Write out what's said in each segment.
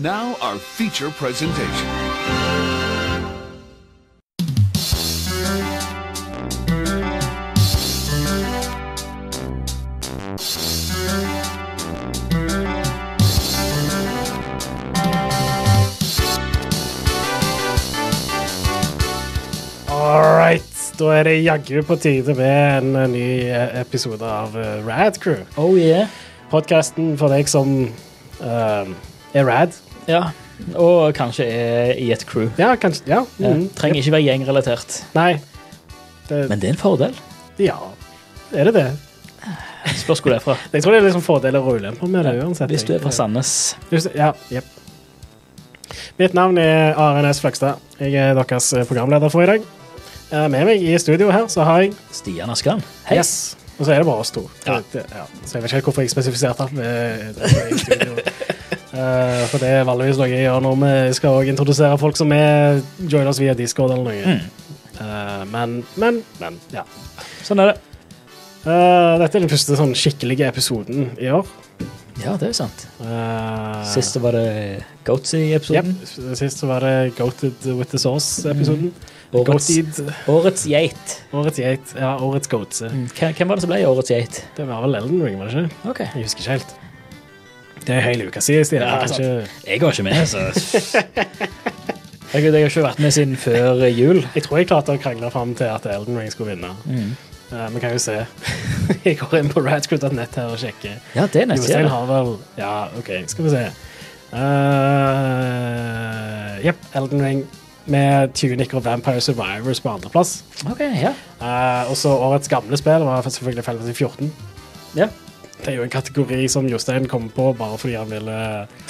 Now, our feature presentation. All right. Da er det jaggu på tide med en eh, ny eh, episode av eh, Rad Crew. Oh yeah. Podkasten for deg som eh, er rad. Ja. Og kanskje er i et crew. Ja, kanskje. Ja. Ja. mhm. Trenger ikke være gjengrelatert. Nei. Det, Men det er en fordel. ja. Er det det? Spørs hvor det er fra. Jeg tror det er liksom fordeler og ulemper med det uansett. Hvis du er fra Sandnes. Ja, jepp. Mitt navn er Are S. Fløgstad. Jeg er deres eh, programleder for i dag. Eh, Med meg i studio her så har jeg Stian Askan. Hei. Yes. Og så er det bare oss to. Ja. Ja. Så jeg vet ikke helt hvorfor jeg spesifiserte at Eh, for det er vanligvis noe jeg gjør når vi skal også introdusere folk som er join oss via Discord eller noe. Mm. Uh, men, men, men, ja. Sånn er det. Uh, dette er den første sånn skikkelige episoden i år. Ja, det er sant. Uh, Sist var det Goatsy-episoden. Yep. Sist var det Goated with the Sauce-episoden. Årets, årets geit. Årets geit. Ja, årets goatse. Mm. Hvem var det som ble årets geit? Det var vel Elden Ring, var det ikke? Okay. Jeg husker ikke helt. Det er hele uka siden. Stian. Ja, Kanskje... Jeg var ikke med, så jeg, jeg har ikke vært med siden før jul. Jeg tror jeg klarte å krangle fram til at Elden Ring skulle vinne. Mm. Uh, Vi kan jo se. jeg går inn på radscrew.net her og sjekker. Ja, det er nettsida. har vel Ja, OK, skal vi se. Uh, Elden Ring med Tunic og Vampire Survivors på andreplass. Ok, ja. Uh, og så årets gamle spill var selvfølgelig felles Fantasy 14. ja. Det er jo en kategori som Jostein kom på bare fordi han ville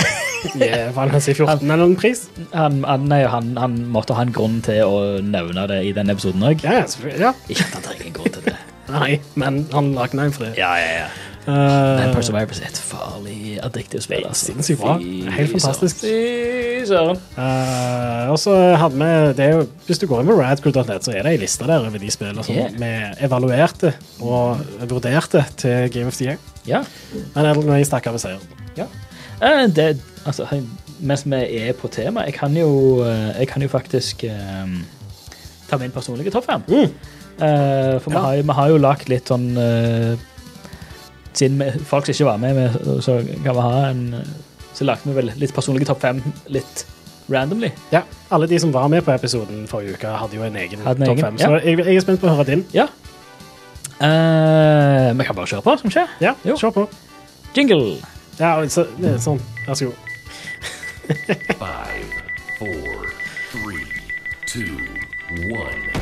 gi Final Fantasy 14 en eller annen pris. Han, han, nei, han, han måtte ha en grunn til å nevne det i den episoden òg. Ja, ja, selvfølgelig. Ja. Ikke at han trenger en grunn til det. Nei, men han lagde en for det. Ja, ja, ja. Uh, Vampire Survivors er et farlig addiktivt spill. Altså. Sinnssykt bra. Helt fantastisk. Fy søren. Uh, og så hadde vi det er jo, Hvis du går inn på radcrew.net, så er det ei liste der over de spillene som Yeah. vi evaluerte og vurderte til Game of the Year. Ja. Men Elden Ring stakk av med seier. Uh, det, altså, mens vi er på tema, jeg kan jo, eh, jeg kan jo faktisk um, ta min personlige topp fem. Mm. Uh, for vi, har, vi har jo lagt litt sånn eh, Siden vi, folk som ikke var med, med, så kan vi ha en Så lagde vi vel litt personlige topp fem litt randomly. Ja, Alle de som var med på episoden forrige uke, hadde jo en egen topp fem. Så jeg, jeg er spent på å høre din. Ja. Eh, vi kan bare kjøre på, skal vi ikke? Ja, Jo. Kjør på. Jingle. Ja, så, er sånn. Vær så god. Five, four, three, two, one.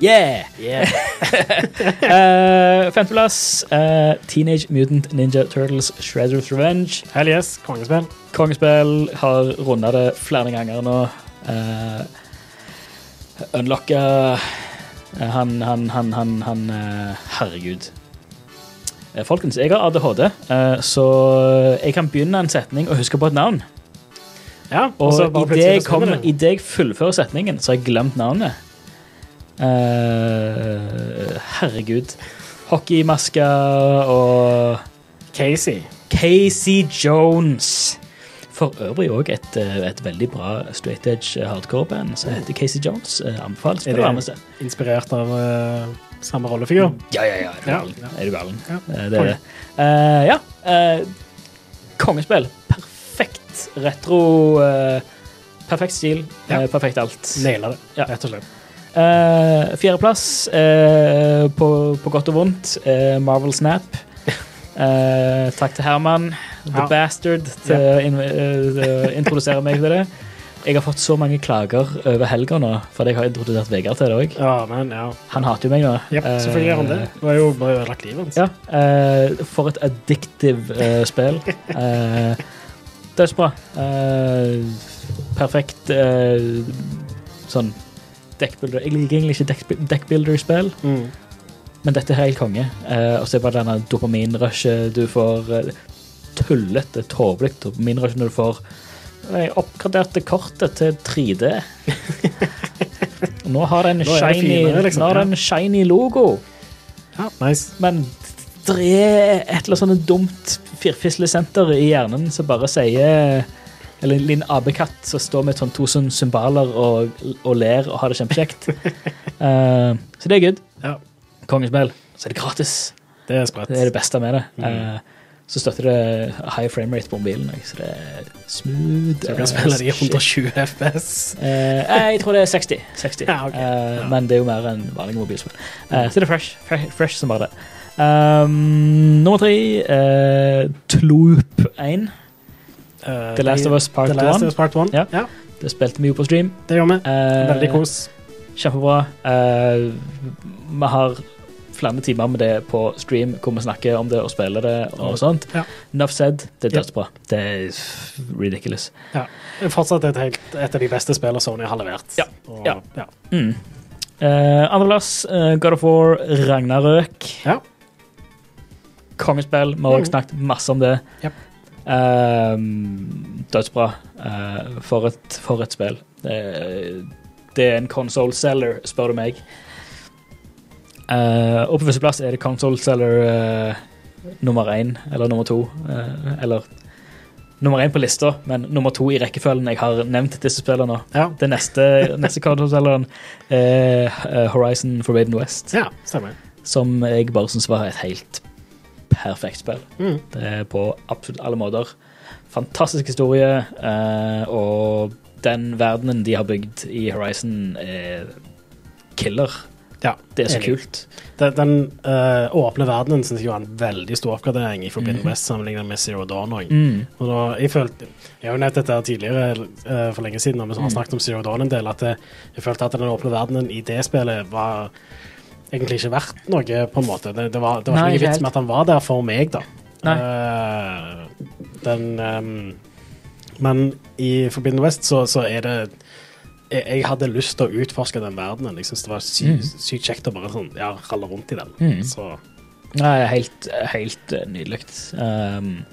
Yeah! Eh, Femteplass, uh, Teenage Mutant Ninja Turtles Shredder's Revenge. Hell yes, kongespill. Kongespill har runda det flere ganger nå. Uh, Unlocka uh, Han, han, han, han, han eh, Herregud. Eh, folkens, jeg har ADHD, eh, så jeg kan begynne en setning og huske på et navn. Ja, Og idet jeg, kom, i det jeg fullfører setningen, så har jeg glemt navnet. Eh, herregud. Hockeymaske og Casey. Casey Jones. For øvrig òg et, eh, et veldig bra straight edge hardcore-band som heter Casey Jones. Eh, Anbefales. Er det inspirert av uh, samme rollefigur? Ja, ja, ja. Er du galen? ja. Er du galen? Ja. Eh, Det er det. Uh, ja. Uh, kongespill. Perfekt retro. eh, perfekt stil. Ja. eh, perfekt alt. Naila det, rett og slett. Uh, Fjerdeplass uh, på, på godt og vondt. uh, Marvel Snap. Takk til Herman, the Ja. bastard, til å in eh, introdusere meg til det. Jeg har fått så mange klager over helga nå, fordi jeg har introdusert Vegard til det òg. Ja, ja. Han hater jo meg nå. Jep, selvfølgelig gjør han det. Du har jo bare ødelagt livet hans. Ja, for et addictive spill. Dødsbra. Perfekt sånn deckbuilder. Jeg liker egentlig ikke deck- deckbuilder-spill, Mm. men dette er helt konge. Eh, og så er det bare denne dopaminrushet du får. eh, tullete, tåpelig dopaminrush når du får jeg oppgraderte kortet til 3D. Nå har det en Nå det shiny, finere, liksom, har shiny logo. Ja, nice. Men det er et eller annet sånt dumt firfislesenter i hjernen som bare sier Eller en liten apekatt som står med sånn to cymbaler og, og ler og har det kjempekjekt. uh, så det er good. Ja, Kongespill. Så er det gratis. det er sprøtt. Det er det beste med det. Mm. Uh, så støtter det high frame rate på mobilen, så det er smooth. Så du kan spille det i 120 FPS. uh, jeg tror det er 60. 60. Ja, okay. Eh, Ja. Men det er jo mer enn vanlig mobilspill. Eh, så det er fresh, fresh, fresh som bare det. Um, nummer tre, Tloop 1. Uh, The Last of Us Part 1. of Us Part 1. Ja. Ja, Det spilte vi jo på stream. det gjør vi. Uh, Veldig kos. Kjempebra. Uh, vi har flere timer med det på stream hvor vi snakker om det og spiller det og sånt. Ja. Enough said. Det er dødsbra. Det er ridiculous. Ja. Fortsatt et, helt, et av de beste spillene Sony har levert. Ja. Og, Ja. ja. Mm. Uh, Andreplass, uh, God of War, Ragnarøk. Ja. Kongespill. Vi har også Mm. snakket masse om det. Japp. Um, dødsbra. Uh, for, et, for et spill. Det, det er en console seller, spør du meg. Uh, og på førsteplass er det console seller uh, nummer én, eller nummer to. Uh, eller nummer én på lista, men nummer to i rekkefølgen jeg har nevnt disse spillene. Ja. Det neste, neste console-selleren er uh, Horizon Forbidden West, ja, stemmer. som jeg bare syns var et helt perfekt spill. Mm. Det er på absolutt alle måter. Fantastisk historie, eh, og den verdenen de har bygd i Horizon, er killer. Ja, Det er så enig. kult. Den, den uh, åpne verdenen synes jeg var en veldig stor oppgradering i Forbidden. West sammenlignet med Zero Dawn. Og, Mm. Og da, jeg, følte, jeg har jo nevnt dette tidligere uh, for lenge siden, når vi har Mm. snakket om Zero Dawn en del, at jeg, jeg følte at den åpne verdenen i det spillet var egentlig ikke vært noe, på en måte. Det, det var, det var Nei, ikke noe vits med at han var der for meg, da. Eh, den um, Men i Forbidden West så, så er det jeg, jeg hadde lyst til å utforske den verdenen. Jeg synes det var sykt Mm. sykt kjekt å bare sånn, ja, ralle rundt i den. Mm. Så Nei, helt, helt nydelig. Um,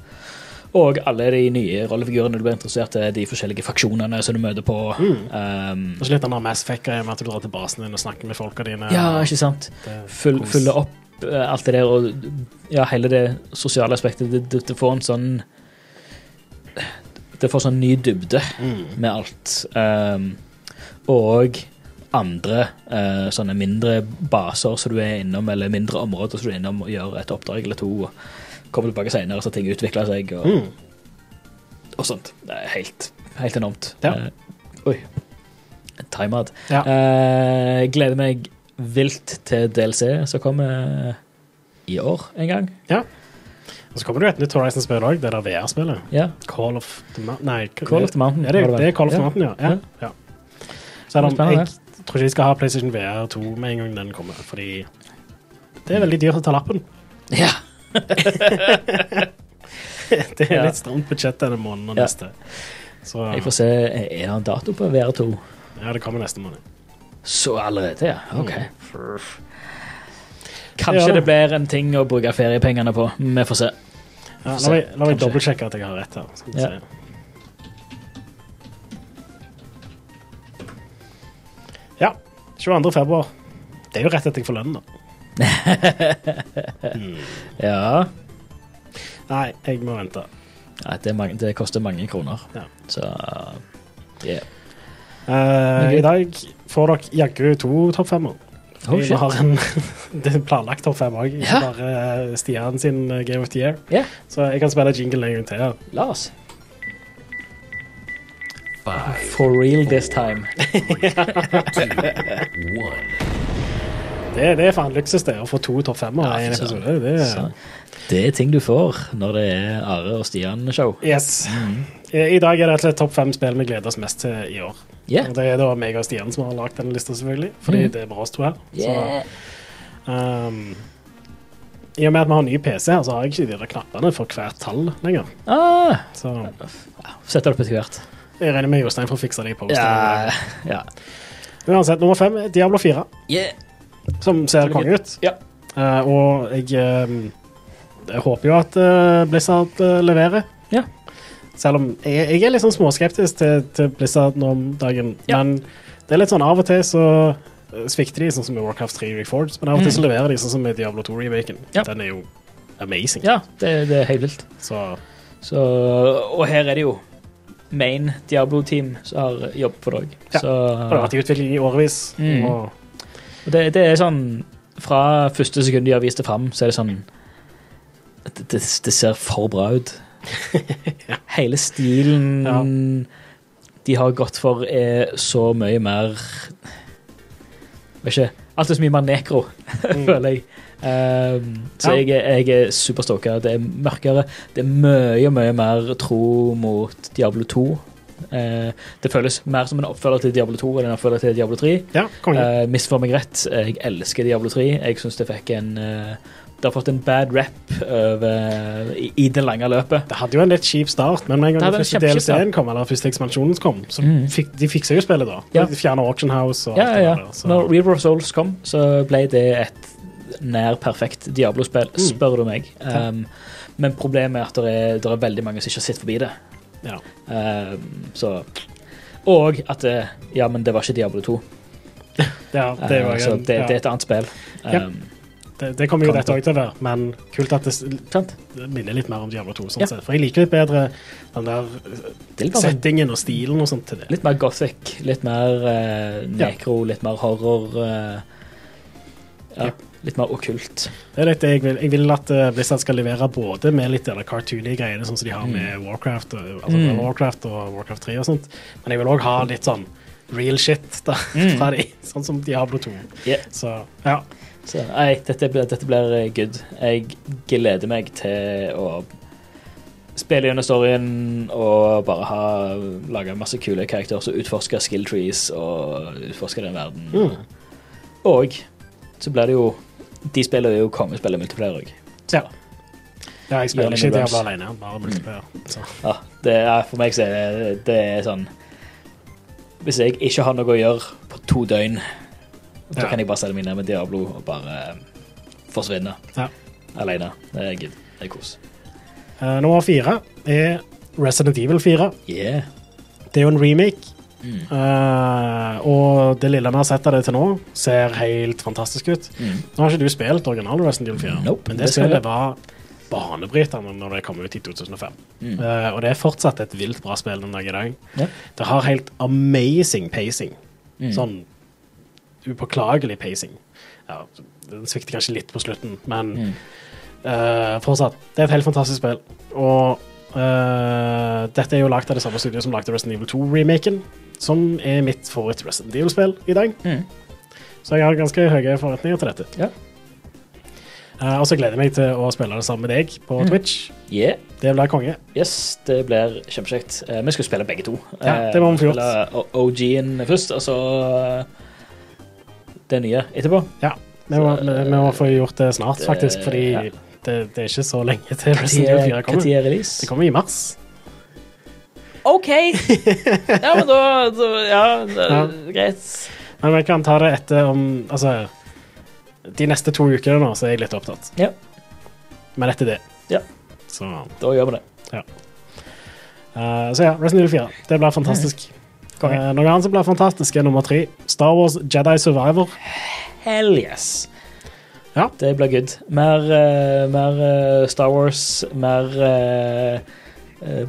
og alle de nye rollefigurene du blir interessert i, de forskjellige faksjonene som du møter på. Mm. Um, Og så litt av Mass Effect-greia med at du drar til basen din og snakker med folka dine. ja, ikke sant? Full, fylle opp uh, alt det der, og ja, hele det sosiale aspektet. Det, det, det får en sånn Det får sånn ny dybde Mm. med alt. Um, og andre uh, sånne mindre baser som du er innom, eller mindre områder som du er innom og gjør et oppdrag eller to. og Kommer tilbake senere så ting utvikler seg og, Mm. og sånt. Det er helt, helt enormt. Ja. Uh, oi. Timeout. Ja. Uh, gleder meg vilt til DLC som kommer i år en gang. Og så kommer det jo et nytt Horizon-spill òg, det der VR-spillet. Ja. Call of the Mountain Nei, Call of the Mountain. Ja, det, er- det er Call of the Mountain, ja. ja. Ja. ja. Selv det, jeg tror ikke de skal ha PlayStation VR 2 med en gang den kommer, fordi det er veldig dyrt å ta lappen. Ja. Det er litt stramt budsjett denne måneden og Ja. neste. Så Jeg får se, Er det en dato på VR2? ja, det kommer neste måned. Så allerede, ja. OK. Mm. Kanskje Ja. det blir en ting å bruke feriepengene på. Vi får se. Ja, la meg, la meg Kanskje. dobbeltsjekke at jeg har rett her. Skal vi Ja. se. Ja. 22. februar. Det er jo rett etter jeg får lønn, da. Mm. Ja. Nei, jeg må vente. Nei, det, er mange, det koster mange kroner. Ja. Så yeah. uh, I dag får dere jaggu to topp femmer. Oh, Vi har en det er planlagt topp fem òg, ikke Ja. bare eh, Stian sin eh, Game of the Year. Yeah. Så jeg kan spille jingle en gang til. La oss. Five, For real this time. two, one. Det, det er faen luksus, det, å få to topp femmer i en episode. Det, er... det er ting du får når det er Are og Stian-show. yes. Mm. I, dag er det et topp fem spill vi gleder oss mest til i år. Yeah. Det er da meg og Stian som har lagd denne lista, selvfølgelig. Fordi mm. det er bare oss to her. Yeah. Så, um, I og med at vi har ny PC her, så har jeg ikke de der knappene for hvert tall lenger. Ah, Så Sett det opp etter hvert. jeg regner med Jostein får fikse det i posten. Ja. ja. Uansett, nummer fem Diablo 4, Yeah. Som ser konge ut. Ja. Uh, og jeg, uh, jeg håper jo at uh, Blizzard leverer. Ja. Selv om jeg, jeg er litt sånn småskeptisk til, til Blizzard nå om dagen. Ja. Men det er litt sånn av og til så svikter de, sånn som i Warcraft 3 Reforged. Men av og til så leverer de, sånn som i Diablo 2-remaken. Mm. Ja. Den er jo amazing. Ja, det, det er helt vilt. Så Så, og her er det jo main Diablo-team som har jobb for det òg. Ja, Så det har vært i utvikling i årevis. Mm. Og og det, det er sånn Fra første sekund de har vist det fram, så er det sånn Det, det, det ser for bra ut. Hele stilen Ja. de har gått for, er så mye mer Vet ikke Alt er så mye mer nekro, føler jeg. Um, så Mm. Ja. jeg, jeg er superstoka. Det er mørkere. Det er mye, mye mer tro mot Diablo 2. Eh, det føles mer som en oppfølger til Diablo 2 enn en oppfølger til Diablo 3. ja, konge. Uh, meg rett, jeg elsker Diablo 3. Jeg syns det fikk en eh, Det har fått en bad rap over, i, i det lange løpet. Det hadde jo en litt kjip start, men med en gang Det den første. DLC-en kom, eller første ekspansjonen kom, så Mm. fikk, de fiksa jo spillet da. Ja. De fjerna Auction House og Ja, alt ja, det der. Så. Når River of Souls kom, så ble det et nær perfekt Diablo-spill, Mm. spør du meg. Um, men problemet er at det er, det er veldig mange som ikke har sett forbi det. Ja. Um, så Og at det, Ja, men det var ikke Diablo 2. Ja, det, var, Uh, så det, ja. det er et annet spill. Ja. Um, det, det kommer jo dette òg til å være, men kult at det sant? minner litt mer om Diablo 2. Sånn Ja. For jeg liker litt bedre den der er mer, sånn- settingen og stilen og sånt til det. litt mer gothic, litt mer uh, nekro, litt mer horror. uh, ja, Ja. Litt mer okkult. Det er litt det jeg vil. Jeg vil at eh, Blizzard skal levere både med litt av de cartoony greiene, sånn som de har Mm. med Warcraft, og- altså Mm. Warcraft og Warcraft 3 og sånt, men jeg vil òg ha litt sånn real shit da, Mm. fra de, sånn som Diablo 2. Yeah. Så ja. Så nei, dette blir, dette blir eh, good. Jeg gleder meg til å spille gjennom storyen og bare ha laga masse kule karakterer som utforsker skill trees og utforsker den verden. Mm. Og så blir det jo De spiller jo kongespill i multiplayer òg. Ja. ja, jeg spiller ikke Diablo alene, bare multiplayer. Så. Ja, det er, for meg så er det, det er sånn Hvis jeg ikke har noe å gjøre på to døgn, da Ja. kan jeg bare sette meg ned med Diablo og bare eh, forsvinne Ja. alene. Det er good. Det er kos. Uh, nummer fire er Resident Evil 4. Yeah. Det er jo en remake, Mm. eh, og det lille vi har sett av det til nå, ser helt fantastisk ut. Mm. Nå har ikke du spilt original Resident Evil 4, Nope, men det det spillet var banebrytende når det kom ut i 2005. Mm. Uh, og det er fortsatt et vilt bra spill den dag i dag. Ja. Det har helt amazing pacing. Mm. Sånn upåklagelig pacing. Ja, den svikter kanskje litt på slutten, men eh, fortsatt. Det er et helt fantastisk spill. Og eh, dette er jo lagd av det samme studioet som lagde Resident Evil 2-remaken, som er mitt favoritt Resident Evil-spill i dag. Mm. Så jeg har ganske høye forventninger til dette. Ja. Uh, og så gleder jeg meg til å spille det sammen med deg på Mm. Twitch. Yeah. Det blir konge. Yes, det blir kjempekjekt. Uh, vi skal spille begge to. Ja, det må vi få gjort. OG-en først, og så det nye etterpå. Ja, vi må, vi, vi må få gjort det snart, faktisk, fordi ja. Det, det er ikke så lenge til Resident Evil 4 Når kommer. er release? Det kommer i mars. OK! Ja, men da, da Ja, det, Ja. greit. Men vi kan ta det etter om Altså, de neste to ukene nå, så er jeg litt opptatt. Ja. Men etter det. Ja. Så, Da gjør vi det. eh, så ja, Resident Evil 4. Det blir fantastisk. Konge. Eh, noe annet som blir fantastisk, er nummer tre. Star Wars Jedi Survivor. Hell yes. Ja. Det blir good. Mer, eh, mer eh, Star Wars, mer eh, eh,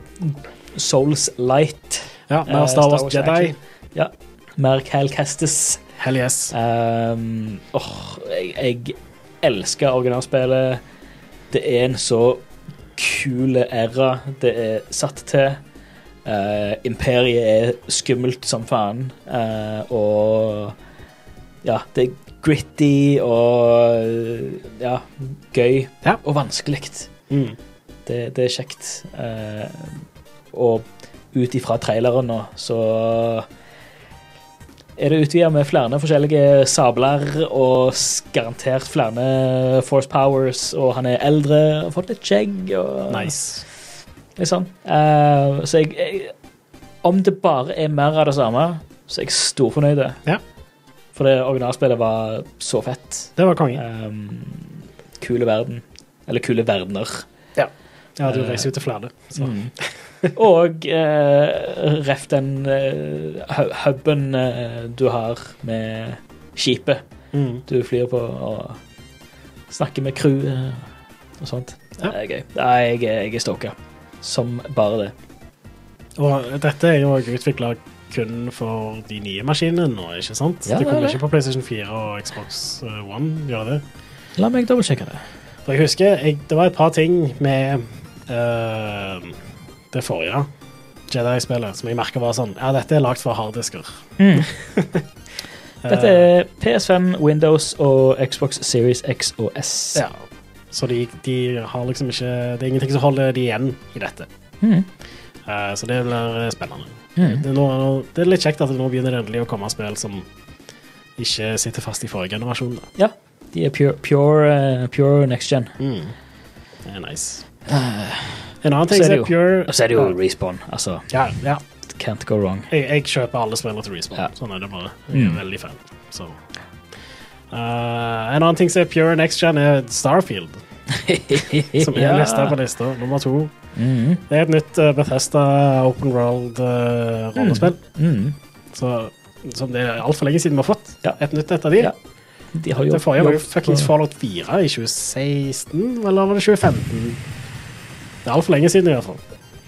Souls Light. Ja, mer Eh, Star Wars, Jedi. action. Ja. Mer Cal Kestis. Hell yes. Um, åh, jeg, jeg elsker originalspillet. Det er en så kul æra det er satt til. Eh, imperiet er skummelt som faen. Eh, og ja, det er gritty og ja, gøy. Ja. Og vanskelig. Mm. Det, det er kjekt. Eh, og ut ifra traileren nå, så er det utvida med flere forskjellige sabler og garantert flere force powers, og han er eldre og har fått litt skjegg og Nice. litt sånn. Eh, så jeg, jeg Om det bare er mer av det samme, så er jeg storfornøyd. Ja. For det originalspillet var så fett. Det var konge. Um, kule verden. Eller kule verdener. Ja, du eh, reiser jo til flere. Så. Mm. Og uh, ref den uh, huben uh, du har med skipet Mm. du flyr på, og snakker med crew. eh, og sånt. Ja. Det er gøy. Nei, jeg, jeg er stoka. Som bare det. Og dette er jo utvikla kun for de nye maskinene nå, ikke sant? Ja, det det er kommer det. ikke på PlayStation 4 og Xbox eh, One, gjør det? La meg dobbeltsjekke det. For jeg husker jeg, det var et par ting med uh, det forrige Jedi-spillet som jeg merka var sånn Ja, dette er lagd for harddisker. Dette er PS5, Windows og Xbox Series X og S. Ja. Så de, de har liksom ikke Det er ingenting som holder de igjen i dette. Mm. Uh, så det blir spennende. Mm. Det, er det er litt kjekt at det nå begynner endelig å komme spill som ikke sitter fast i forrige generasjon. Da. Ja. De er pure, pure, eh, pure next gen. Det er nice. En annen ting er pure Og så er det jo respawn. Altså, Ja, ja. can't go wrong. Jeg, jeg kjøper alle spillene til Respawn. Ja. Sånn er det bare. Jeg er Mm. veldig fan. Så. Eh, en annen ting som er pure next gen, er Starfield. Som er lista på lista. Nummer to. Mm. Det er et nytt uh, Bethesda open world-rollespill. Mm. Så Som det er altfor lenge siden vi har fått. Ja. Et nytt et av de. Ja. De har jo Det forrige var jo fuckings Fallout 4 i 2016, eller var det 2015? Det er altfor lenge siden, i hvert fall.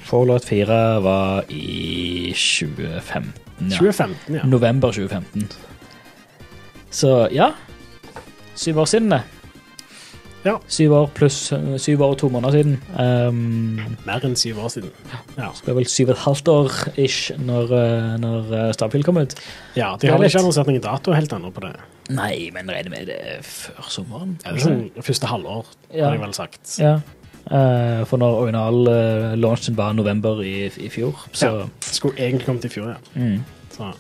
Fallout 4 var i 2015. Ja. 2015, ja. November 2015. Så ja. Syv år siden, det. Ja. Syv år pluss eh, syv år og to måneder siden. Um, Mer enn syv år siden. Ja, det var vel syv og et halvt år ish når, eh, når eh, Starfield kom ut. ja De er har vel ikke annonsert noen dato helt ennå på det. Nei, men regner med det før sommeren. Ja, det er sånn første halvår, Ja. har jeg vel sagt. Ja. Uh, for når original uh, launchen var november i, i fjor, så Ja. Skulle egentlig kommet i fjor, ja. mm. Så.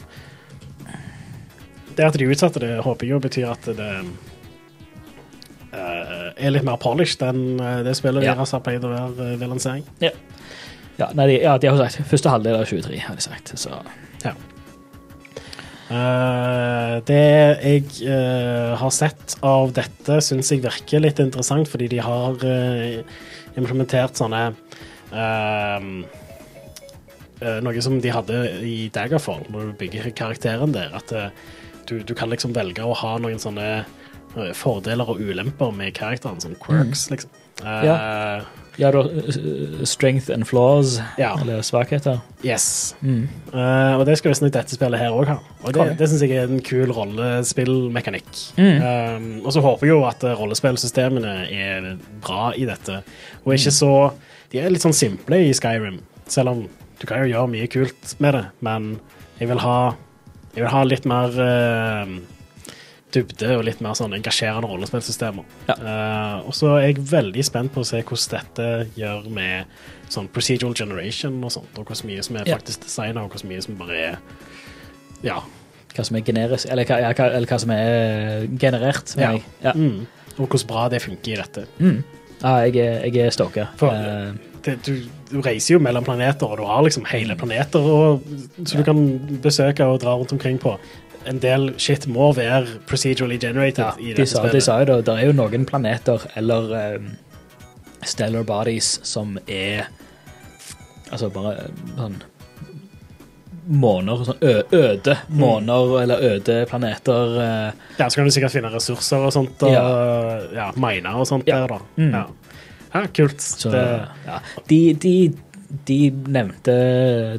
Det at de utsatte det, håper jeg jo betyr at det er litt mer polished enn eh, det spillet Ja. deres har pleid å være eh, ved lansering. ja, nei, de, ja, de har sagt første halvdel av 23, har de sagt. Så Eh, det jeg uh, har sett av dette, syns jeg virker litt interessant, fordi de har uh, implementert sånne eh, eh, Noe som de hadde i Daggerfall, når du bygger karakteren der. At eh, du, du kan liksom velge å ha noen sånne eh, fordeler og ulemper med karakteren, som quirks, liksom. Eh, ja, da eh, Strength and flaws, Ja. eller svakheter. Yes. Mm. Uh, og det skal visstnok dette spillet her òg ha. Og det, det syns jeg er en kul rollespillmekanikk. Mm. Um, og så håper jeg jo at eh, rollespillsystemene er bra i dette. Og ikke så De er litt sånn simple i Skyrim, selv om du kan jo gjøre mye kult med det, men jeg vil ha Jeg vil ha litt mer eh, dybde og litt mer sånn engasjerende rollespillsystemer. Ja. Uh, og så er jeg veldig spent på å se hvordan dette gjør med sånn procedural generation og sånt, og hvor mye som er faktisk designa, og hvor mye som bare er Ja. Hva som er generisk, eller hva, ja, hva, eller hva som er generert. Ja. Ja. Mm. Og hvordan bra det funker i dette. Mm. ja, jeg, jeg er stoka. For- Eh, det, du, du reiser jo mellom planeter, og du har liksom hele planeter og, så du kan besøke og dra rundt omkring på. En del shit må være procedurally generated ja, i de, sa, de sa jo da, det er jo noen planeter eller um, stellar bodies som er Altså bare sånn måner, sånn øde måner eller øde planeter. Uh, Ja, så kan du sikkert finne ressurser og sånt, og ja, miner og sånt Ja. der, da. Mm. Ja. ja, kult. Så, det, ja. de, de, de nevnte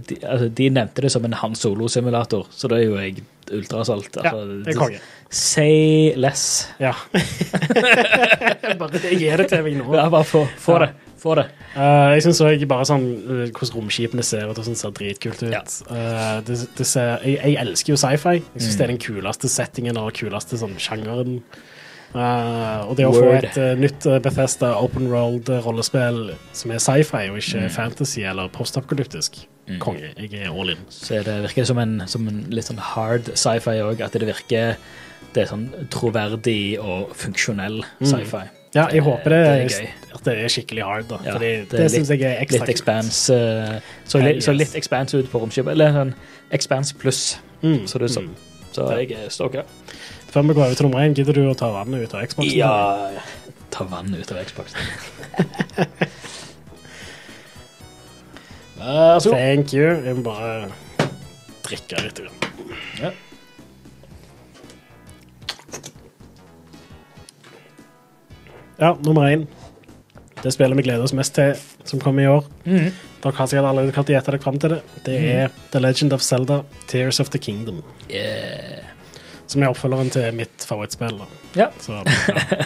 de, altså, de nevnte det som en Han Solo-simulator, så da er jo jeg ultrasolgt. ja, Altså, det er konge. Say less. Ja. bare gi det til meg nå. Ja, bare få, få Ja. det. Få det. Uh, jeg syns òg bare sånn uh, hvordan romskipene ser ut, og sånn ser dritkult ut. Ja. Uh, det, det ser, jeg, jeg elsker jo sci-fi. Jeg syns Mm. det er den kuleste settingen og kuleste sånn sjangeren. Og det å få et nytt Bethesda open world-rollespill som er sci-fi og ikke Mm. fantasy eller postapokalyptisk. Konge. Jeg er all in. Så det virker som en, som en litt sånn hard sci-fi òg, at det virker det er sånn troverdig og funksjonell Mm. sci-fi. Ja, jeg håper det, det er at det er skikkelig hard, da. Ja, Fordi det det, syns jeg er ekstra Litt expanse uh, så, li, så litt expanse ut på romskipet. Eller sånn expanse pluss, Mm, så det er sånn. mm. Så jeg er stoka. Før vi går over til nummer én, gidder du å ta vannet ut av Xboxen? Ja Ta vannet ut av Xbox. Vær så god. Thank you. Jeg må bare drikke litt. Ja. Ja, nummer én. det spillet vi gleder oss mest til, som kommer i år. Mm. Dere har sikkert allerede klart å gjette dere fram til det. Det er The Legend of Zelda, Tears of the Kingdom. Yeah. Som er oppfølgeren til mitt favorittspill. Ja, Så, ja.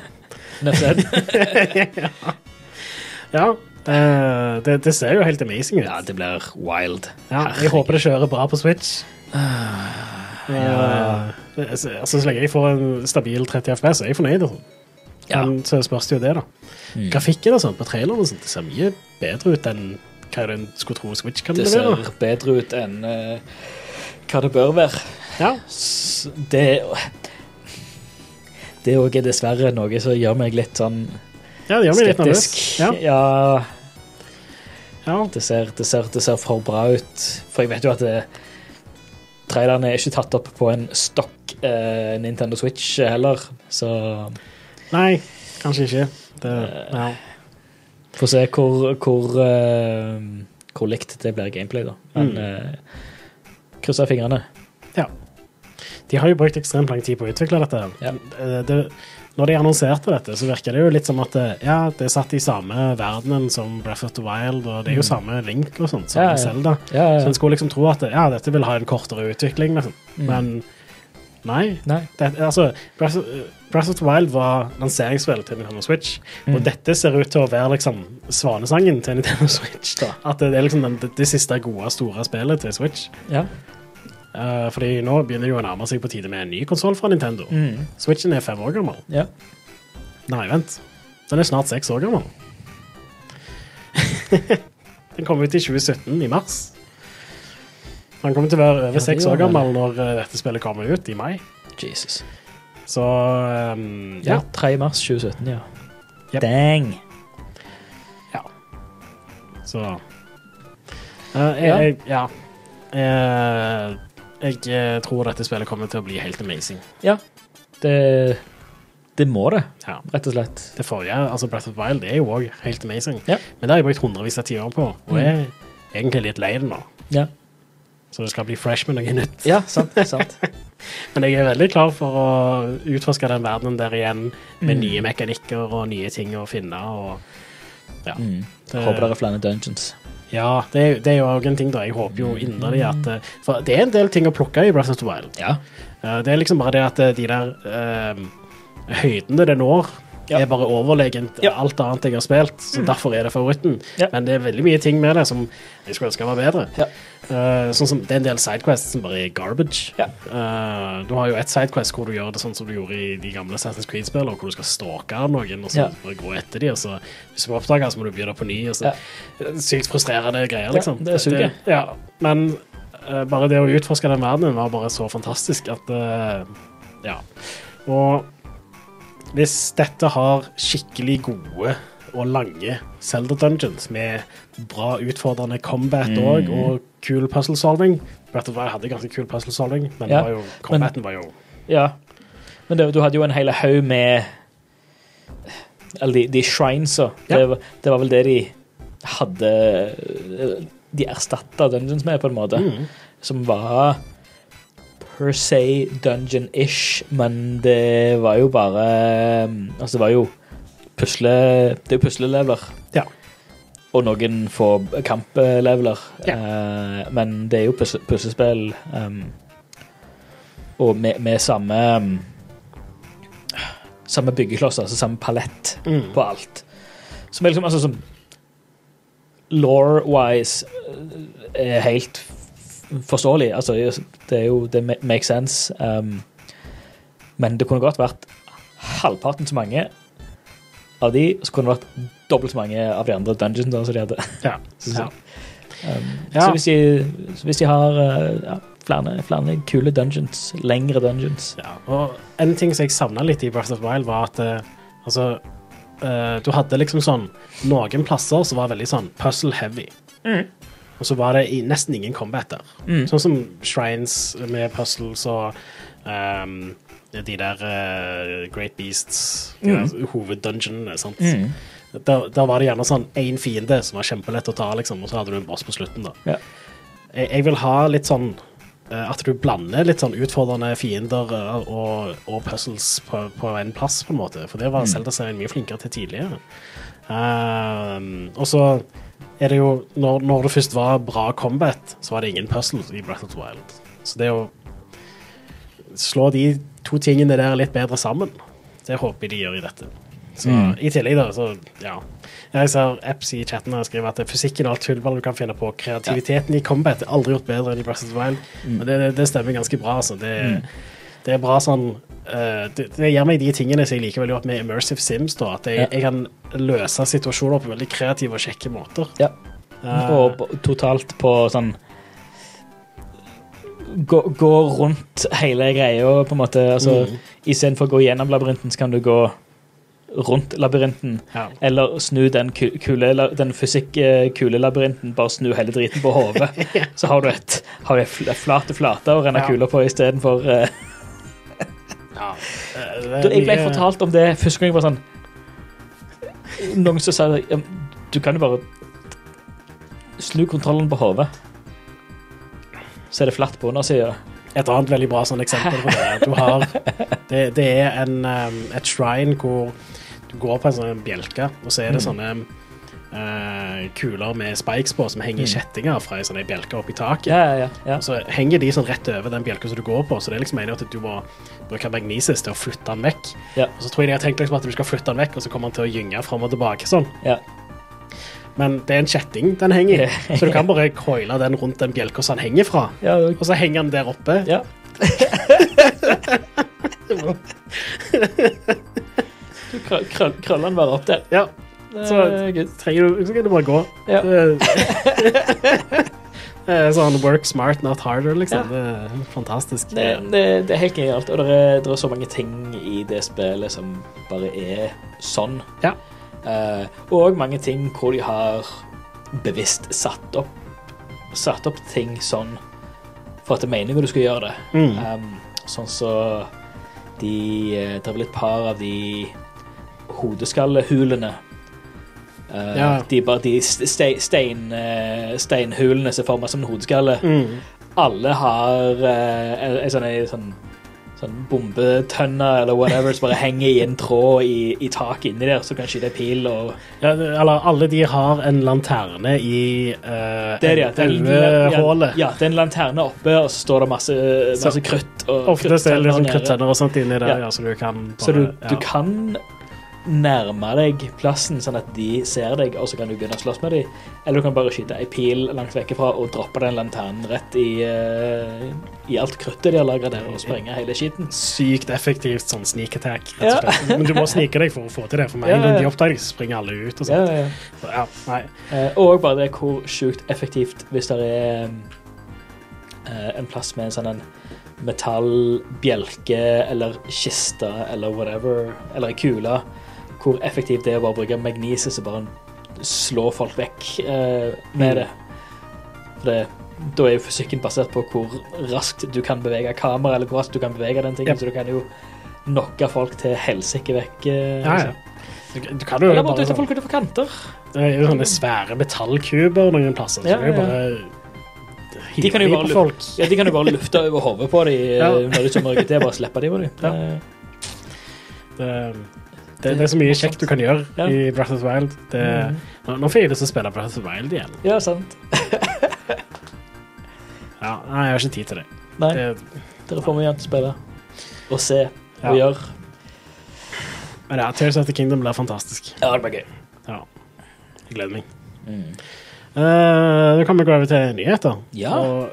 ja eh, det, det ser jo helt amazing ut. Ja, det blir wild. Ja, jeg håper det kjører bra på Switch. ja. uh, altså, så lenge jeg får en stabil 30 FPS, er jeg fornøyd. Altså. Ja. Men så spørs det jo det, da. Mm. Grafikken og sånt på traileren og sånt, det ser mye bedre ut enn hva en skulle tro Switch kan Det levere. ser bedre ut enn eh, hva det bør være. Ja. Det Det òg er dessverre noe som gjør meg litt sånn ja, det gjør meg litt nervøs. skeptisk. Ja, ja ja. det, ser, det, ser, det ser for bra ut. For jeg vet jo at det, trailerne er ikke tatt opp på en stokk eh, Nintendo Switch heller, så Nei, kanskje ikke. Det, ja. får se hvor, hvor, uh, hvor likt det blir gameplay, da. Men Mm. uh, krysser fingrene. Ja. De har jo brukt ekstremt lang tid på å utvikle dette. Ja. Det, når de annonserte dette, så virker det jo litt som at det, ja, det er satt i samme verdenen som Breath of the Wild, og det er jo samme Link og sånt, som Mm. Ja, ja. Zelda. Ja. Så en skulle liksom tro at det, ja, dette vil ha en kortere utvikling, liksom. Mm. men nei. Nei. Det, altså, Breath of, Breath of the Wild var lanseringsspillet til Nintendo Switch, Mm. og dette ser ut til å være liksom svanesangen til Nintendo Switch. da. At det, det er liksom det, det siste gode, store spillet til Switch. Ja. Eh, fordi nå begynner det jo å nærme seg på tide med en ny konsoll fra Nintendo. Mm. Switchen er fem år gammel. ja. Nei, vent. Den er snart seks år gammel. den kom ut i 2017, i mars. Den kommer til å være over seks ja, år gammel når eh, dette spillet kommer ut, i mai. Jesus. Så um, Ja, ja. 3. mars 2017, ja. Yep. Dang. Så uh, jeg, Ja. jeg, ja. Jeg eh, tror dette spillet kommer til å bli helt amazing. Ja. Det, det må det, Ja. rett og slett. Det forrige, altså Breath of Wild, det er jo òg helt amazing. Ja. Men det har jeg brukt hundrevis av timer på, og Mm. jeg er egentlig litt lei det nå. Ja, Så det skal bli fresh med noe nytt. ja sant. sant. Men jeg er veldig klar for å utforske den verdenen der igjen, med Mm. nye mekanikker og nye ting å finne. Og, ja. Mm. Det- Håper det er flere dungeons. Ja, det, er- det er jo òg en ting, da. Jeg håper jo inderlig at eh, For det er en del ting å plukke i Breath of the Wild. Ja. Eh, Det er liksom bare det at eh, de der eh, høydene det når, Ja. er bare overlegent Ja. Mm. alt annet jeg har spilt. Så derfor er det favoritten. Ja. Men det er veldig mye ting med det som jeg skulle ønske var bedre. Ja. Eh, sånn som Det er en del sidequests som bare er garbage. Ja. Eh, du har jo et sidequest hvor du gjør det sånn som du gjorde i de gamle Assassin's Creed-spillene, hvor du skal stalke noen og så bare gå etter dem, og så hvis du får oppdaga, så må du begynne på ny. Og så. Sykt frustrerende greier, liksom. det er suger. ja, men uh, bare det å utforske den verdenen var bare så fantastisk at Ja. Og hvis dette har skikkelig gode og lange Zelda Dungeons med bra utfordrende combat Mm. og kul puzzle solving Breath of the hadde ganske kul puzzle solving, men Ja, var jo, combaten var jo ja. Men det, du hadde jo en hel haug med Eller de, de shrinesa. Ja. Det, var- det var vel det de hadde De erstatta dungeons med, på en måte. mm, Som var per se dungeon-ish, men det var jo bare Altså, det var jo pusle... Det er jo pusleleveler. Ja. Og noen få kampleveler. Ja. Uh, men det er jo pusle, puslespill um, Og med, med samme um, Samme byggekloss, altså samme palett mm. på alt. Som er liksom altså som Law-wise er helt forståelig. Altså, det er jo Det makes sense. Um, men det kunne godt vært halvparten så mange av de, så kunne det vært dobbelt så mange av de andre dungeons som de hadde. Ja. Så- ja. Um, Ja. Så hvis de, så hvis de har uh, ja, flere, flere kule dungeons, lengre dungeons Ja, og en ting som jeg savna litt i Breath of the Wild, var at eh, altså uh, Du hadde liksom sånn Noen plasser som var veldig sånn puzzle heavy. Og så var det i, nesten ingen combat der. Mm. Sånn som shrines med puzzles og um, de der uh, Great Beasts, de der hoveddungeonene. sant? Mm. Der, der var det gjerne sånn én fiende som var kjempelett å ta, liksom, og så hadde du en boss på slutten. da. Ja. Jeg, jeg vil ha litt sånn uh, at du blander litt sånn utfordrende fiender uh, og, og puzzles på, på en plass, på en måte. For det var Selda-serien mye flinkere til tidligere. Uh, og så er det jo når, når det først var bra combat, så var det ingen puzzles i Breath of the Wild. Så det å slå de to tingene der litt bedre sammen, det håper jeg de gjør i dette. Så I tillegg, da, så ja. Jeg ser apps i chatten og skriver at fysikken og alt tullball du kan finne på, kreativiteten i combat er aldri gjort bedre enn i Breath of the Wild. Men det, det, det stemmer ganske bra, altså. Det, det er bra sånn uh, det, det gir meg de tingene som jeg liker veldig godt med Immersive Sims. da, At jeg, Ja. jeg kan løse situasjoner på veldig kreative og kjekke måter. Ja. Eh, Og totalt på sånn gå, gå rundt hele greia, på en måte. Altså, Mm. Istedenfor å gå gjennom labyrinten, så kan du gå rundt labyrinten. ja. Eller snu den, ku- kule, den fysikk-kulelabyrinten, bare snu hele driten på hodet. Så har du et, har du et flate flate å renne Ja. kuler på istedenfor uh, Ja. Eh, er Jeg ble fortalt om det første gang jeg var sånn Noen som sa det, du kan jo bare snu kontrollen på hodet. Så er det flatt på undersida. Et annet veldig bra sånn eksempel på det du har Det, det er en, um, et shrine hvor du går på en sånn bjelke, og så er det Mm. sånne eh, kuler med spikes på som henger i Mm. kjettinger fra ei bjelke opp oppi taket. Ja, ja, ja. Så henger de sånn rett over den bjelka som du går på, så det er liksom meningen at du må bruke magnesis til å flytte den vekk. Ja. Og så tror jeg de har tenkt liksom at du skal flytte den vekk, og så kommer den til å gynge fram og tilbake sånn. ja. Men det er en kjetting den henger i, så du kan bare coile den rundt den bjelka som den henger fra. ja, Og så henger den der oppe. ja. Du krø- krøll- krøller den bare opp der. Ja, Så- er trenger du, så kan du bare gå. Ja. Sånn work smart, not harder, liksom. Det er fantastisk. Det, det, det er helt genialt, og det er, det er så mange ting i det spillet som bare er sånn. Ja. Uh, og mange ting hvor de har bevisst satt opp Satt opp ting sånn for at det er meningen du skal gjøre det. Mm. Um, sånn så de eh, Det er vel et par av de hodeskallehulene. Eh, Ja. De, bare, de ste, stein, eh, steinhulene som er formet som en hodeskalle Mm. alle har uh, en sånn, en sånn, sånn bombetønne eller whatever som bare henger i en tråd i, i taket inni der, så kan skyte pil og Ja, eller alle de har en lanterne i uh, elvehullet. Ja, det er en lanterne oppe, og så står det masse, masse krutt. Og Oftest er det liksom kruttønner og sånt inni der, Ja. så du kan bare Så du, du kan nærme deg plassen sånn at de ser deg, og så kan du begynne å slåss med dem. Eller du kan bare skyte ei pil langt vekk fra og droppe den lanternen rett i, uh, i alt kruttet de har lagra der, og sprenge hele skitten. Sykt effektivt sånn sneak attack, rett Ja. og slett. Men du må snike deg for å få til det, for med Ja, en ja, gang ja. de oppdager, så springer alle ut og sånt. ja, ja. Så, ja, nei. Eh, og bare det hvor sjukt effektivt hvis det er uh, en plass med en sånn en metallbjelke eller kiste eller whatever, eller ei kule, hvor effektivt det er å bare bruke magnesis og bare slå folk vekk eh, med det. For det, da er jo fysikken basert på hvor raskt du kan bevege kameraet, eller hvor raskt du kan bevege den tingen, yep. så du kan jo knocke folk til helsike vekk. eh, Ja, ja. liksom. Du, du kan jo Eller bare dytte sånn, folk utenfor kanter. Det er jo sånne svære metallkuber noen plasser, så Ja, er jo ja. bare De kan jo bare folk. Ja, de kan jo bare lufte over hodet på dem Ja. når de kommer ut. Det er bare å slippe dem på dem. Ja. Det, det, det er så mye kjekt du kan gjøre Ja. i Breath of the Wild. Det, Mm. nå, nå får jeg lyst til å spille Breath of the Wild igjen. Ja, sant. Ja, nei, jeg har ikke tid til det. Nei, det dere får mye annet å spille. Og se Ja. og gjøre. men ja, Tears of the Kingdom blir fantastisk. Ja, det blir gøy. Ja. Jeg gleder meg. Mm. Uh, Nå kan vi gå over til nyheter. Ja. Og,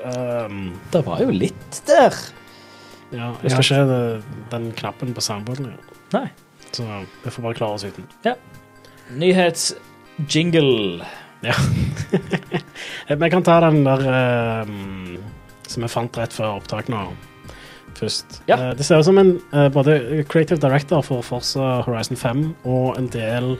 um, Det var jo litt der. ja, jeg har ikke den knappen på soundboarden. Ja. Nei. Så vi får bare klare oss uten. Nyhetsjingle. Ja. Eh, Vi kan ta den der ehm, som vi fant rett før opptak nå, først. Ja. Eh, det ser ut som en eh, både creative director for Forza Horizon 5 og en del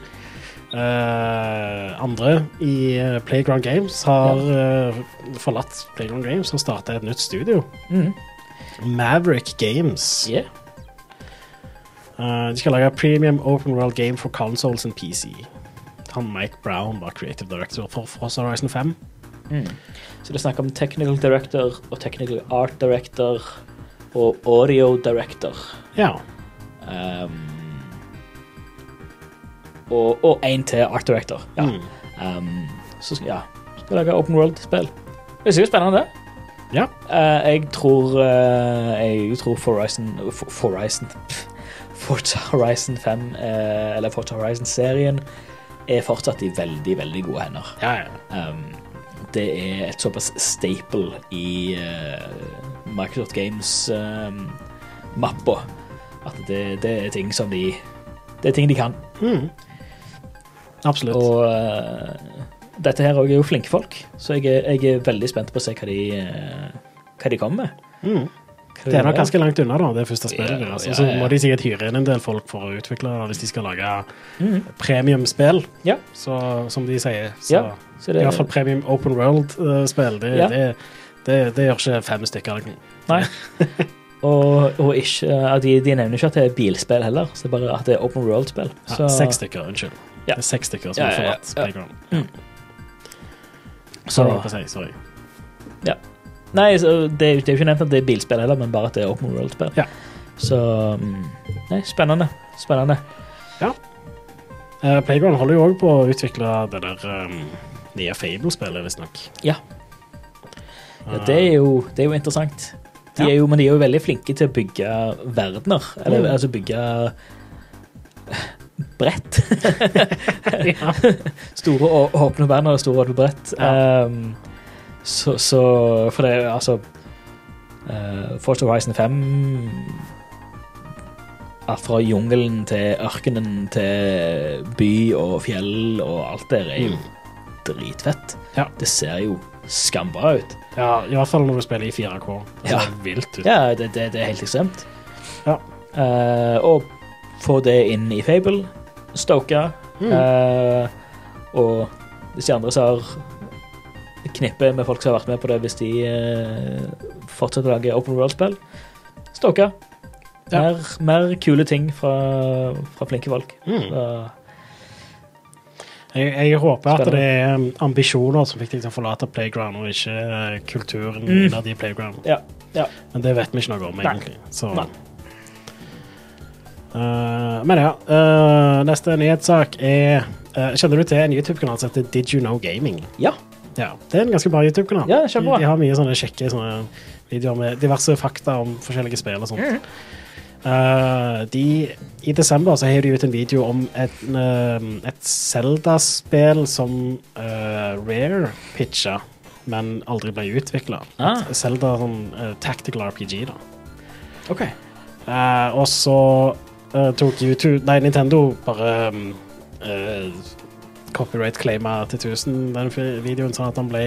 eh, andre i eh, Playground Games har eh, forlatt Playground Games og starta et nytt studio. Mm. Maverick Games. Yeah. Eh, de skal lage premium open world game for consoles and PC. Han Mike Brown var creative director for Forza Horizon 5. Så det er snakk om technical director og technical art director og audio director. Ja. Um, og, én til art director. Ja. Mm. Um, så ja, skal lage open world-spill. Det er sikkert spennende, det. Ja. Uh, jeg tror uh, Jeg tror Forizon Forizon Horizon Forza Horizon 5, eh, eller Forza Horizon-serien, er fortsatt i veldig, veldig gode hender. Ja, ja. Um, det er et såpass staple i uh, Microsoft Games-mappa at det, det er ting som de Det er ting de kan. Mm. Absolutt. Og uh, dette her òg er jo flinke folk, så jeg er, jeg er veldig spent på å se hva de, uh, hva de kommer med. Mm. Det er nok ganske langt unna, da, det første spillet yeah, deres. ja, Og så må de sikkert hyre inn en del folk for å utvikle det hvis de skal lage mm. premiumspill, yeah. så, som de sier. Så yeah. så det, i hvert fall premium open world-spill. Det, det, det, det gjør ikke fem stykker. Nei. og, og ikke, de, de nevner ikke at det er bilspill heller, så det er bare at det er open world-spill. Ja, Seks stykker, unnskyld. Ja. Det er seks stykker som har forlatt. Playground. Så, Sorry, Ja. Nei, så det, er jo- det er jo ikke nevnt at det er bilspill heller, men bare at det er open world-spill. Ja. Så mm, Nei, spennende. Spennende. Eh, Playground holder jo òg på å utvikle det der um, nye Fable-spillet, visstnok. Ja. Ja, det er jo, det er jo interessant. De Ja. er jo, men de er jo veldig flinke til å bygge verdener. Eller Mm. altså bygge brett. ja. Store å- åpne verdener og store åpne brett. Ja. Um, så, så For det altså uh, Force Horizon 5 Alt fra jungelen til ørkenen til by og fjell og alt der er jo dritfett. Ja. Det ser jo skambra ut. ja, i hvert fall når du spiller i 4K. Det Ja. vilt ut. Ja, det, det, det er helt ekstremt. Ja. Uh, og få det inn i Fable, Stoker Mm. Uh, og hvis de andre som har knippe med folk som har vært med på det, hvis de eh, fortsetter å lage open world-spill, stoka. Ja. Mer, kule ting fra, fra flinke folk. Mm. Jeg, jeg håper at det er um, ambisjoner som fikk deg til å forlate Playground, og ikke eh, kulturen Mm. innad i Playground. Ja, ja. Men det vet vi ikke noe om, egentlig. Så. Nei. Uh, men ja, Uh, neste nyhetssak er uh, Kjenner du til en YouTube-kanal som heter Did You Know Gaming? ja. Ja, Det er en ganske bra YouTube-kanal. Ja, de, de har mye sånne kjekke sånne videoer med diverse fakta om forskjellige spill og sånt. Mm. Uh, de, I desember så har de ut en video om et, uh, et Zelda-spill som uh, Rare pitcha, men aldri ble utvikla. Ah. Zelda sånn tactical RPG, da. OK. Og så tok YouTube Nei, Nintendo bare um, copyright-claima til 1000 den videoen, sånn at den ble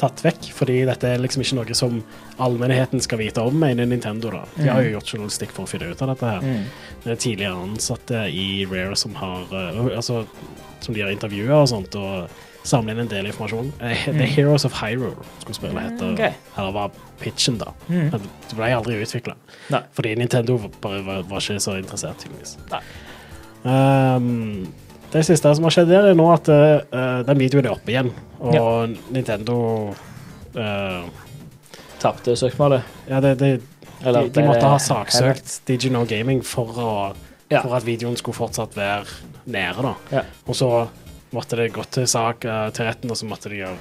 tatt vekk. Fordi dette er liksom ikke noe som allmennheten skal vite om, mener Nintendo. da. De har jo gjort journalistikk for å finne ut av dette. her. Mm. Det er tidligere ansatte i Rare som har eh, altså, som de har intervjua og sånt, og samle inn en del informasjon. Eh, The Heroes of Hyrule skulle spille hete. Okay. ok. Her var pitchen, da. Mm. Men Det ble aldri utvikla. Fordi Nintendo bare var, var ikke så interessert, tydeligvis. Um, det siste som har skjedd der, er nå at uh, den videoen er oppe igjen, og Nintendo uh, Tapte søksmålet. Ja, det, det, de, Eller de ble måtte ha saksøkt Digital Gaming for, å, Ja. for at videoen skulle fortsatt være nede, da. Ja. Og så måtte det gått til sak uh, til retten, og så måtte de gjøre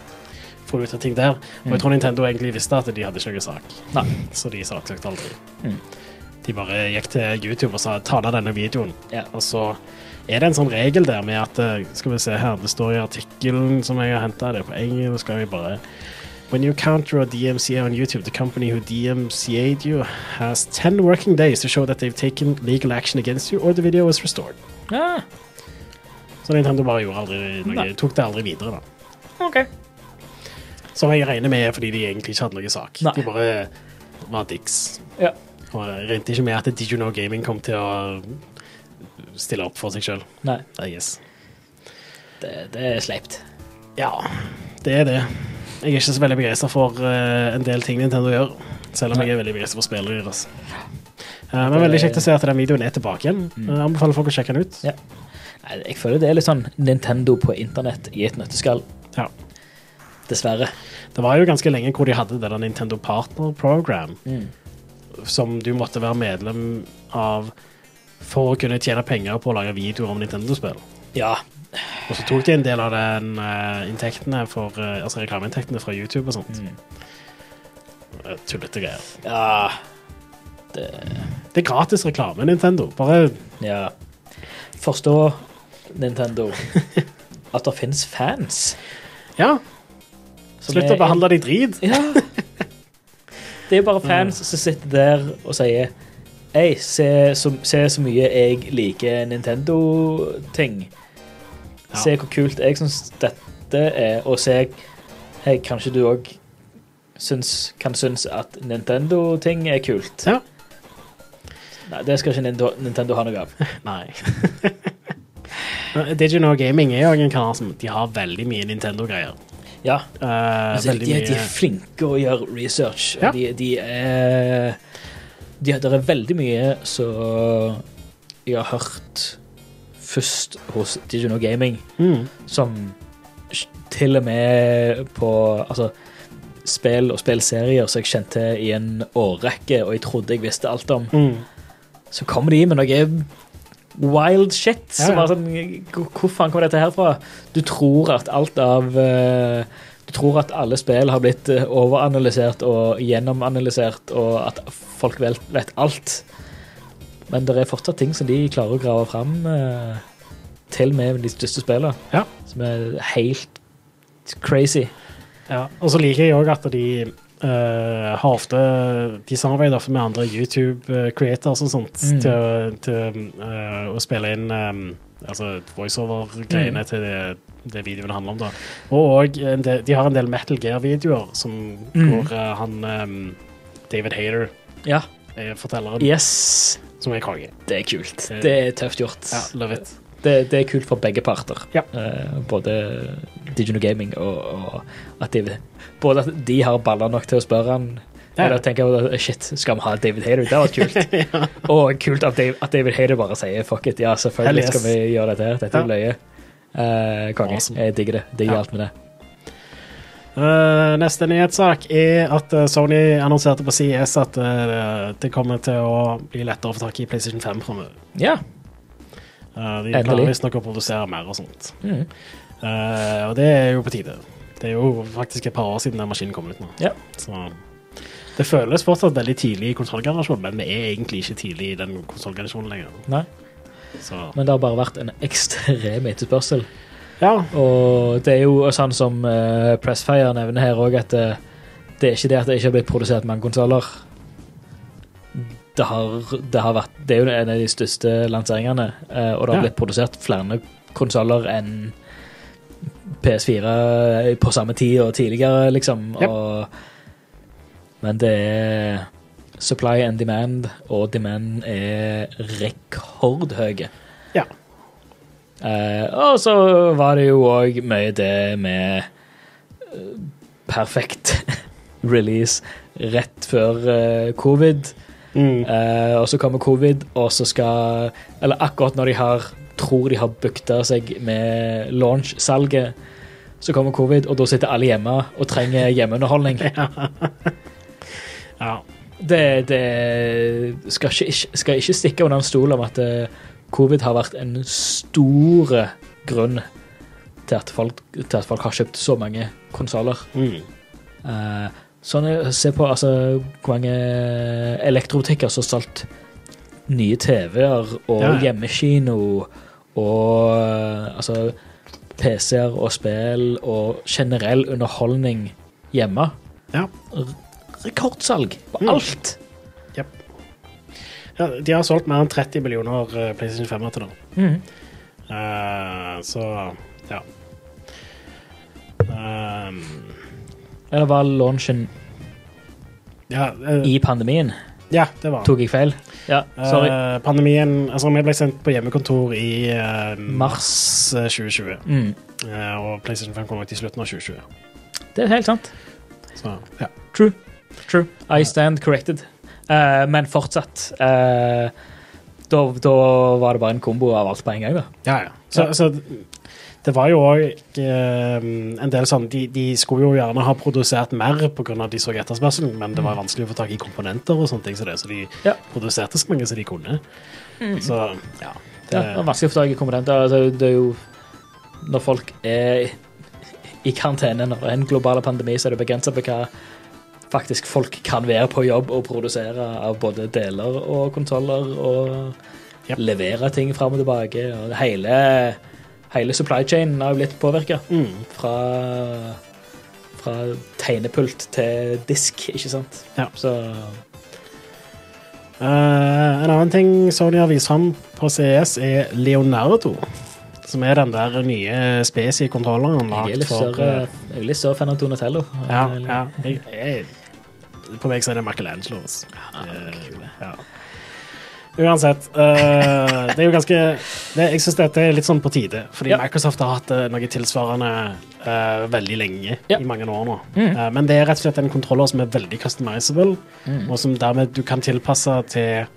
få ut av ting der. Og jeg tror Nintendo egentlig visste at de hadde ikke noen sak, Mm. Nei. så de saksøkte aldri. Mm. De bare gikk til YouTube og sa ta ned denne videoen. Ja. Og så er det en sånn regel der med at eh, Skal vi se her, det står i artikkelen som jeg har henta, det på engelsk, skal vi bare When you counter a DMCA on YouTube, the company who DMCA'd you has 10 working days to show that they've taken legal action against you, or the video is restored. Ja, Så Nintendo bare gjorde aldri noe, Nei. tok det aldri videre, da. OK. Som jeg regner med fordi de egentlig ikke hadde noe sak. Nei. De bare var dicks. Ja. Og regnet ikke med at Did You Know Gaming kom til å stille opp for seg sjøl. Nei, Yes. det, det er sleipt. Ja, det er det. Jeg er ikke så veldig begeistra for eh, en del ting Nintendo gjør, selv om jeg er veldig begeistra for spillene deres. Eh, men veldig kjekt å se at den videoen er tilbake igjen. Mm. Jeg anbefaler folk å sjekke den ut. Ja. Nei, jeg føler det er litt sånn Nintendo på internett i et nøtteskall. Ja. Dessverre. Det var jo ganske lenge hvor de hadde det der Nintendo Partner Program, Mm. som du måtte være medlem av for å kunne tjene penger på å lage videoer om Nintendo-spill. Ja. Og så tok de en del av den uh, inntektene for, uh, altså reklameinntektene fra YouTube og sånt. Mm. Eh, Tullete greier. Ja. Det Det er gratis reklame, Nintendo. Bare Ja. Forstå, Nintendo, at det finnes fans. ja, som slutt å behandle de drit. Ja. Det er bare fans som sitter der og sier Hei, se, så- så mye jeg liker Nintendo-ting. Ja. Se hvor kult jeg syns dette er, og se Hei, kanskje du òg kan synes at Nintendo-ting er kult. Ja. Nei, det skal ikke Nintendo, Nintendo ha noe av. Nei. Digino Gaming er jo en kanal som de har veldig mye Nintendo-greier. Ja, Uh, altså, de, de er flinke å gjøre research. Ja. De, de er de, Det er veldig mye som jeg har hørt først hos Digino Gaming, mm. som til og med på altså, spill og spillserier som jeg kjente i en årrekke, og jeg trodde jeg visste alt om, Mm. så kommer de med noe wild shit. Ja, Som er sånn, hvor, faen kommer dette her fra? Du tror at alt av eh, Du tror at alle spill har blitt eh, overanalysert og gjennomanalysert, og at folk vet alt. Men det er fortsatt ting som de klarer å grave fram, eh, til med de største spillene, Ja. som er helt crazy. Ja, og så liker jeg òg at de uh, har ofte De samarbeider med andre YouTube-creators og sånt Mm. til, til uh, å spille inn um, altså voiceover-greiene Mm. til det, det videoen handler om. da. Og en de har en del Metal Gear-videoer som Mm. hvor uh, han um, David Hayter Ja. er fortelleren, Yes. som er konge. Det er kult. Det- Det er tøft gjort. Ja, love it. det, det er kult for begge parter. Ja. Uh, både Digino Gaming og, og at de, både at de har baller nok til å spørre han Ja. da tenker jeg, shit, skal vi ha David Hater? Det var kult. Og kult at David, at David Hater bare sier fuck it, ja, selvfølgelig yes. skal vi gjøre dette her. Dette er Ja. løye. Uh, konge. Awesome. Jeg digger det. Digger Ja. alt med det. Uh, neste nyhetssak er at eh, Sony annonserte på CES at uh, det kommer til å bli lettere å få tak i PlayStation 5 framover. Ja. Uh, de klarer visstnok å produsere mer og sånt. Mm. Og det er jo på tide. Det er jo faktisk et par år siden den maskinen kom ut nå. Ja. Så det føles fortsatt veldig tidlig i konsollgenerasjonen, men vi er egentlig ikke tidlig i den konsollgenerasjonen lenger. Nei. Så Men det har bare vært en ekstrem etterspørsel. ja. Og det er jo sånn som uh, Pressfire nevner her òg, at uh, det er ikke det at det ikke har blitt produsert mange konsoller. Det har, det har vært Det er jo en av de største lanseringene, uh, og det har Ja. blitt produsert flere konsoller enn PS4 på samme tid og tidligere, liksom. Yep. Og, men det er supply and demand, og demand er rekordhøye. Ja. Eh, og så var det jo òg mye det med eh, perfekt release rett før uh, covid. Mm. Eh, og så kommer covid, og så skal Eller akkurat når de har tror de har bukta seg med launch-salget, så kommer covid, og da sitter alle hjemme og trenger hjemmeunderholdning. ja. Det, det skal, ikke, skal ikke stikke under en stol om at eh, covid har vært en stor grunn til at folk, til at folk har kjøpt så mange konsoller. Mm. Uh, sånn, se på altså, hvor mange elektrobutikker som har solgt nye TV-er og Ja, ja. hjemmekino og eh, altså PC-er og spill og generell underholdning hjemme. Ja. Rekordsalg på Mm. alt. ja. De har solgt mer enn 30 millioner eh, PlayStation 5 til nå. Mm. Uh, så ja. Um, Eller var launchen ja, uh, i pandemien? ja, det var Tok jeg feil? Ja, sorry. Uh, pandemien Altså, vi ble sendt på hjemmekontor i Mars. mars eh, 2020. Mm. Og PlayStation 5 kom ut i slutten av 2020. Det er helt sant. Så ja. True. True. I stand corrected. Uh, men fortsatt uh, da, da var det bare en kombo av alt på en gang, da. Ja, ja. Så, Ja. så det var jo òg en del sånn de, de skulle jo gjerne ha produsert mer pga. de så etterspørselen, men det var vanskelig å få tak i komponenter og sånne ting, så, det, så de Ja. produserte så mange som de kunne. Så ja. Det, Ja, det var vanskelig å få tak i komponenter. Altså, det er jo Når folk er i karantene, når det er en global pandemi, så er det begrensa på hva faktisk folk kan være på jobb og produsere av både deler og kontroller og Yep. levere ting fram og tilbake. Og hele, hele supply chainen har jo blitt påvirka. mm, Fra, fra tegnepult til disk, ikke sant. Ja. Så uh, en annen ting Sony har vist fram på CES, er Leonardo. Som er den der nye spesi-kontrolleren jeg er litt større, eh, jeg er litt større fan av Donatello. Ja, ja. Jeg, jeg, på meg så er det Michelangelo. altså. Eh, ja. Uansett. Uh, det er jo ganske det, Jeg syns dette er litt sånn på tide, fordi Ja. Microsoft har hatt uh, noe tilsvarende uh, veldig lenge, Ja. i mange år nå. Mm. Men det er rett og slett en kontroller som er veldig customizable, Mm. og som dermed du kan tilpasse til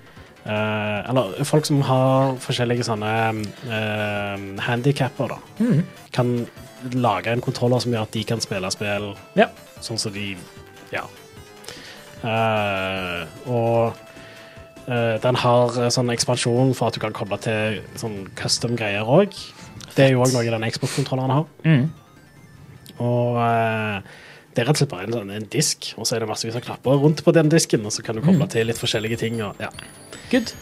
Eller folk som har forskjellige sånne uh, handikapper, da, Mm. kan lage en kontroller som gjør at de kan spille spill Ja. sånn som de Ja. Eh, og eh, den har eh, sånn ekspansjon for at du kan koble til sånn custom greier òg. Det er jo òg noe den Xbox-kontrolleren har. Mm. Og det er rett og slett bare en, sånn, en disk, og så er det massevis av knapper rundt på den disken, og så kan du koble Mm. til litt forskjellige ting. Og, ja. Good.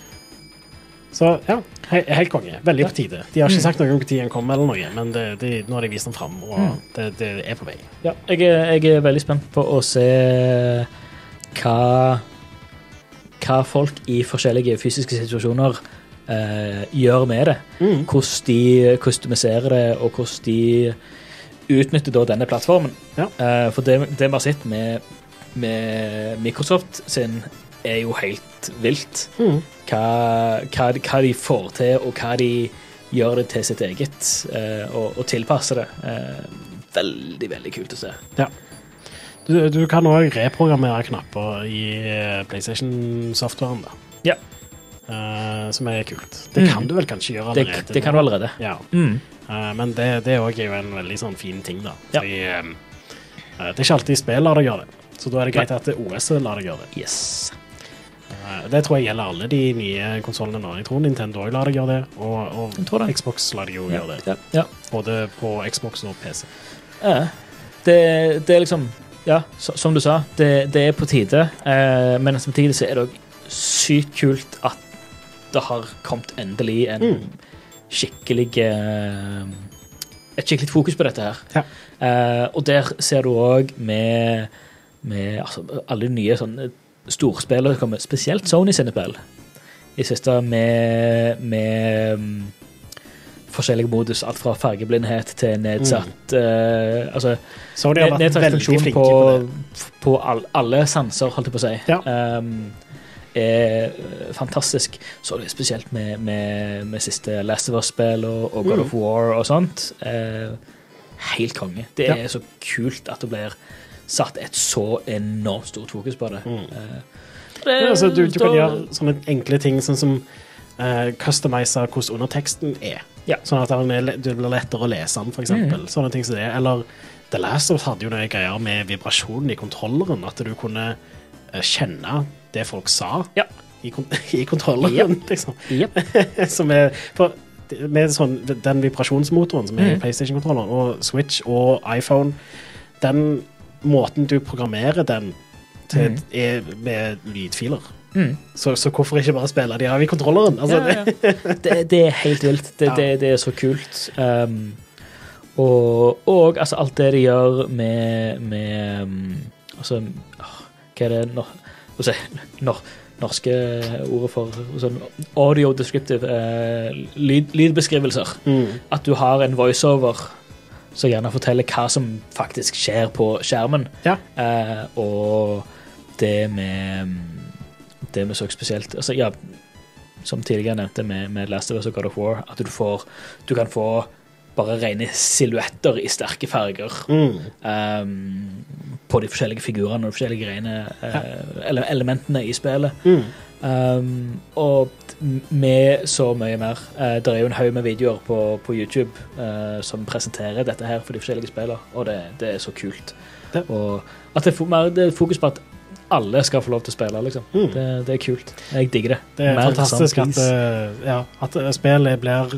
Så ja, he helt konge. Veldig på tide. De har ikke Mm. sagt noe om når den kommer, eller noe, men det, det, nå har de vist den fram, og Mm. det, det er på vei. Ja, jeg, er, jeg er veldig spent på å se hva hva folk i forskjellige fysiske situasjoner eh, gjør med det. Mm. Hvordan de kustomiserer det, og hvordan de utnytter da denne plattformen. Ja. Eh, for det, det vi har sett med, med Microsoft sin, er jo helt vilt. Mm. Hva, hva, hva de får til, og hva de gjør det til sitt eget, eh, og, og tilpasser det. Eh, veldig, veldig kult å se. Du, du kan òg reprogrammere knapper i eh, PlayStation-softwaren. Ja. Uh, som er kult. Det Mm. kan du vel kanskje gjøre allerede? det kan du allerede. Ja. Mm. Uh, men det, det er jo en veldig sånn fin ting, da. Fordi, ja. uh, det er ikke alltid spill lar deg gjøre det. Så da er det greit at det OS lar deg gjøre det. Yes. Det tror jeg gjelder alle de nye konsollene nå. Jeg tror Nintendo òg lar deg gjøre det, og, og det. Xbox lar deg jo Ja, gjøre det. ja, ja. Både på Xbox og PC. Ja. Det, det er liksom Ja, så, som du sa, det, det er på tide. Eh, men samtidig så er det òg sykt kult at det har kommet endelig en Mm. skikkelig eh, Et skikkelig fokus på dette her. Ja. Eh, og der ser du òg med, med altså, alle de nye sånne storspillere som kommer, spesielt Sony sine spill, i siste med, med mm, forskjellige modus. Alt fra fargeblindhet til nedsatt eh, Altså Sony har vært veldig flinke på, på, på all, alle sanser, holdt jeg på å si. Ja. Um, er eh, fantastisk. Så det er spesielt med, med, med siste Last of Us-spill og, og God Mm. of War og sånt. Uh, helt konge. Det Ja. er så kult at det blir satt et så enormt stort fokus på det. Mm. det Ja, altså, du, du kan gjøre sånne enkle ting, sånn som uh, customize hvordan underteksten er. Ja. Sånn at den er, det blir lettere å lese den, eksempel. Mhm. Sånne ting som det. Eller The Last of Us hadde jo noen greier med vibrasjonen i kontrolleren. At du kunne eh, kjenne det folk sa Ja. i, kon i kontrolleren, liksom. Yep. som er for med sånn, den vibrasjonsmotoren som er i Mhm. PlayStation-kontrolleren, og Switch og iPhone, den måten du programmerer den til, mm. er med lydfiler. Mm. Så, så hvorfor ikke bare spille de av i kontrolleren? Altså, ja, ja. Det, det er helt vilt. Det, Ja. det, det er så kult. Um, og, og altså, alt det de gjør med, med um, Altså, hva er det nor, altså, nor, norske ordet for altså, audio descriptive uh, lyd, lydbeskrivelser? Mm. At du har en voiceover som gjerne forteller hva som faktisk skjer på skjermen. Ja. Eh, og det med Det vi så spesielt altså, ja, Som tidligere nevnte med, med Last of Us og God of War, at du får Du kan få bare rene silhuetter i sterke farger Mm. um, på de forskjellige figurene og de forskjellige greiene, uh, ele elementene i spillet. Mm. Um, og med så mye mer. Uh, det er jo en haug med videoer på, på YouTube uh, som presenterer dette her for de forskjellige spillene, og det, det er så kult. Det- Og at det er, mer, det er fokus på at alle skal få lov til å spille, liksom. Mm. Det, det er kult. Jeg digger det. Det er Mer fantastisk sånn at, eh, ja, at eh, spillet blir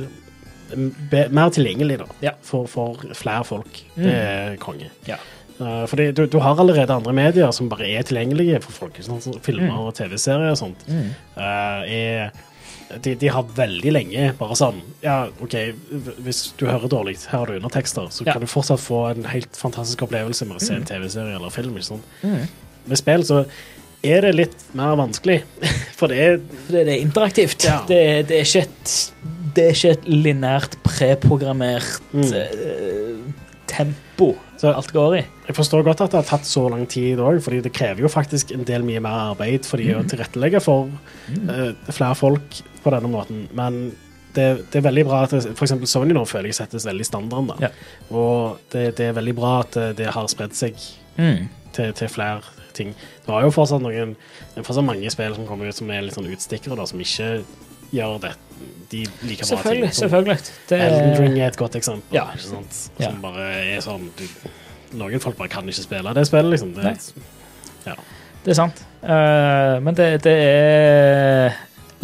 be, mer tilgjengelig da, Ja. for, for flere folk. Mm. Det er konge. Ja. Eh, fordi du, du har allerede andre medier som bare er tilgjengelige for folk. Sånn så filmer Mm. og TV-serier og sånt. Mm. Uh, er, de, de har veldig lenge bare sånn Ja, OK, hvis du hører dårlig, her har du undertekster, så Ja. kan du fortsatt få en helt fantastisk opplevelse med å se en Mm. TV-serie eller film. Ikke sant? Mm. Med spill så er det litt mer vanskelig, for det er Fordi det er interaktivt. Ja. Det, det er ikke et Det er ikke et lineært, preprogrammert Mm. uh, tempo Så- alt går i. Jeg forstår godt at det har tatt så lang tid òg, fordi det krever jo faktisk en del mye mer arbeid for de å Mm. tilrettelegge for uh, flere folk på denne måten. Men det, det er veldig bra at eksempel Sony nå føler jeg settes veldig standarden. da. Ja. Og det, det er veldig bra at det, det har spredd seg Mm. til, til flere ting. Du har jo fortsatt noen det er fortsatt mange spill som kommer ut som er litt sånn utstikkere, da, som ikke gjør det. De like bra ting. Som selvfølgelig. Det Elden Ring er et godt eksempel. Ja. Sant? Ja. Som bare er sånn du, Noen folk bare kan ikke spille det spillet, liksom. Det, ja. det er sant. Uh, men det, det er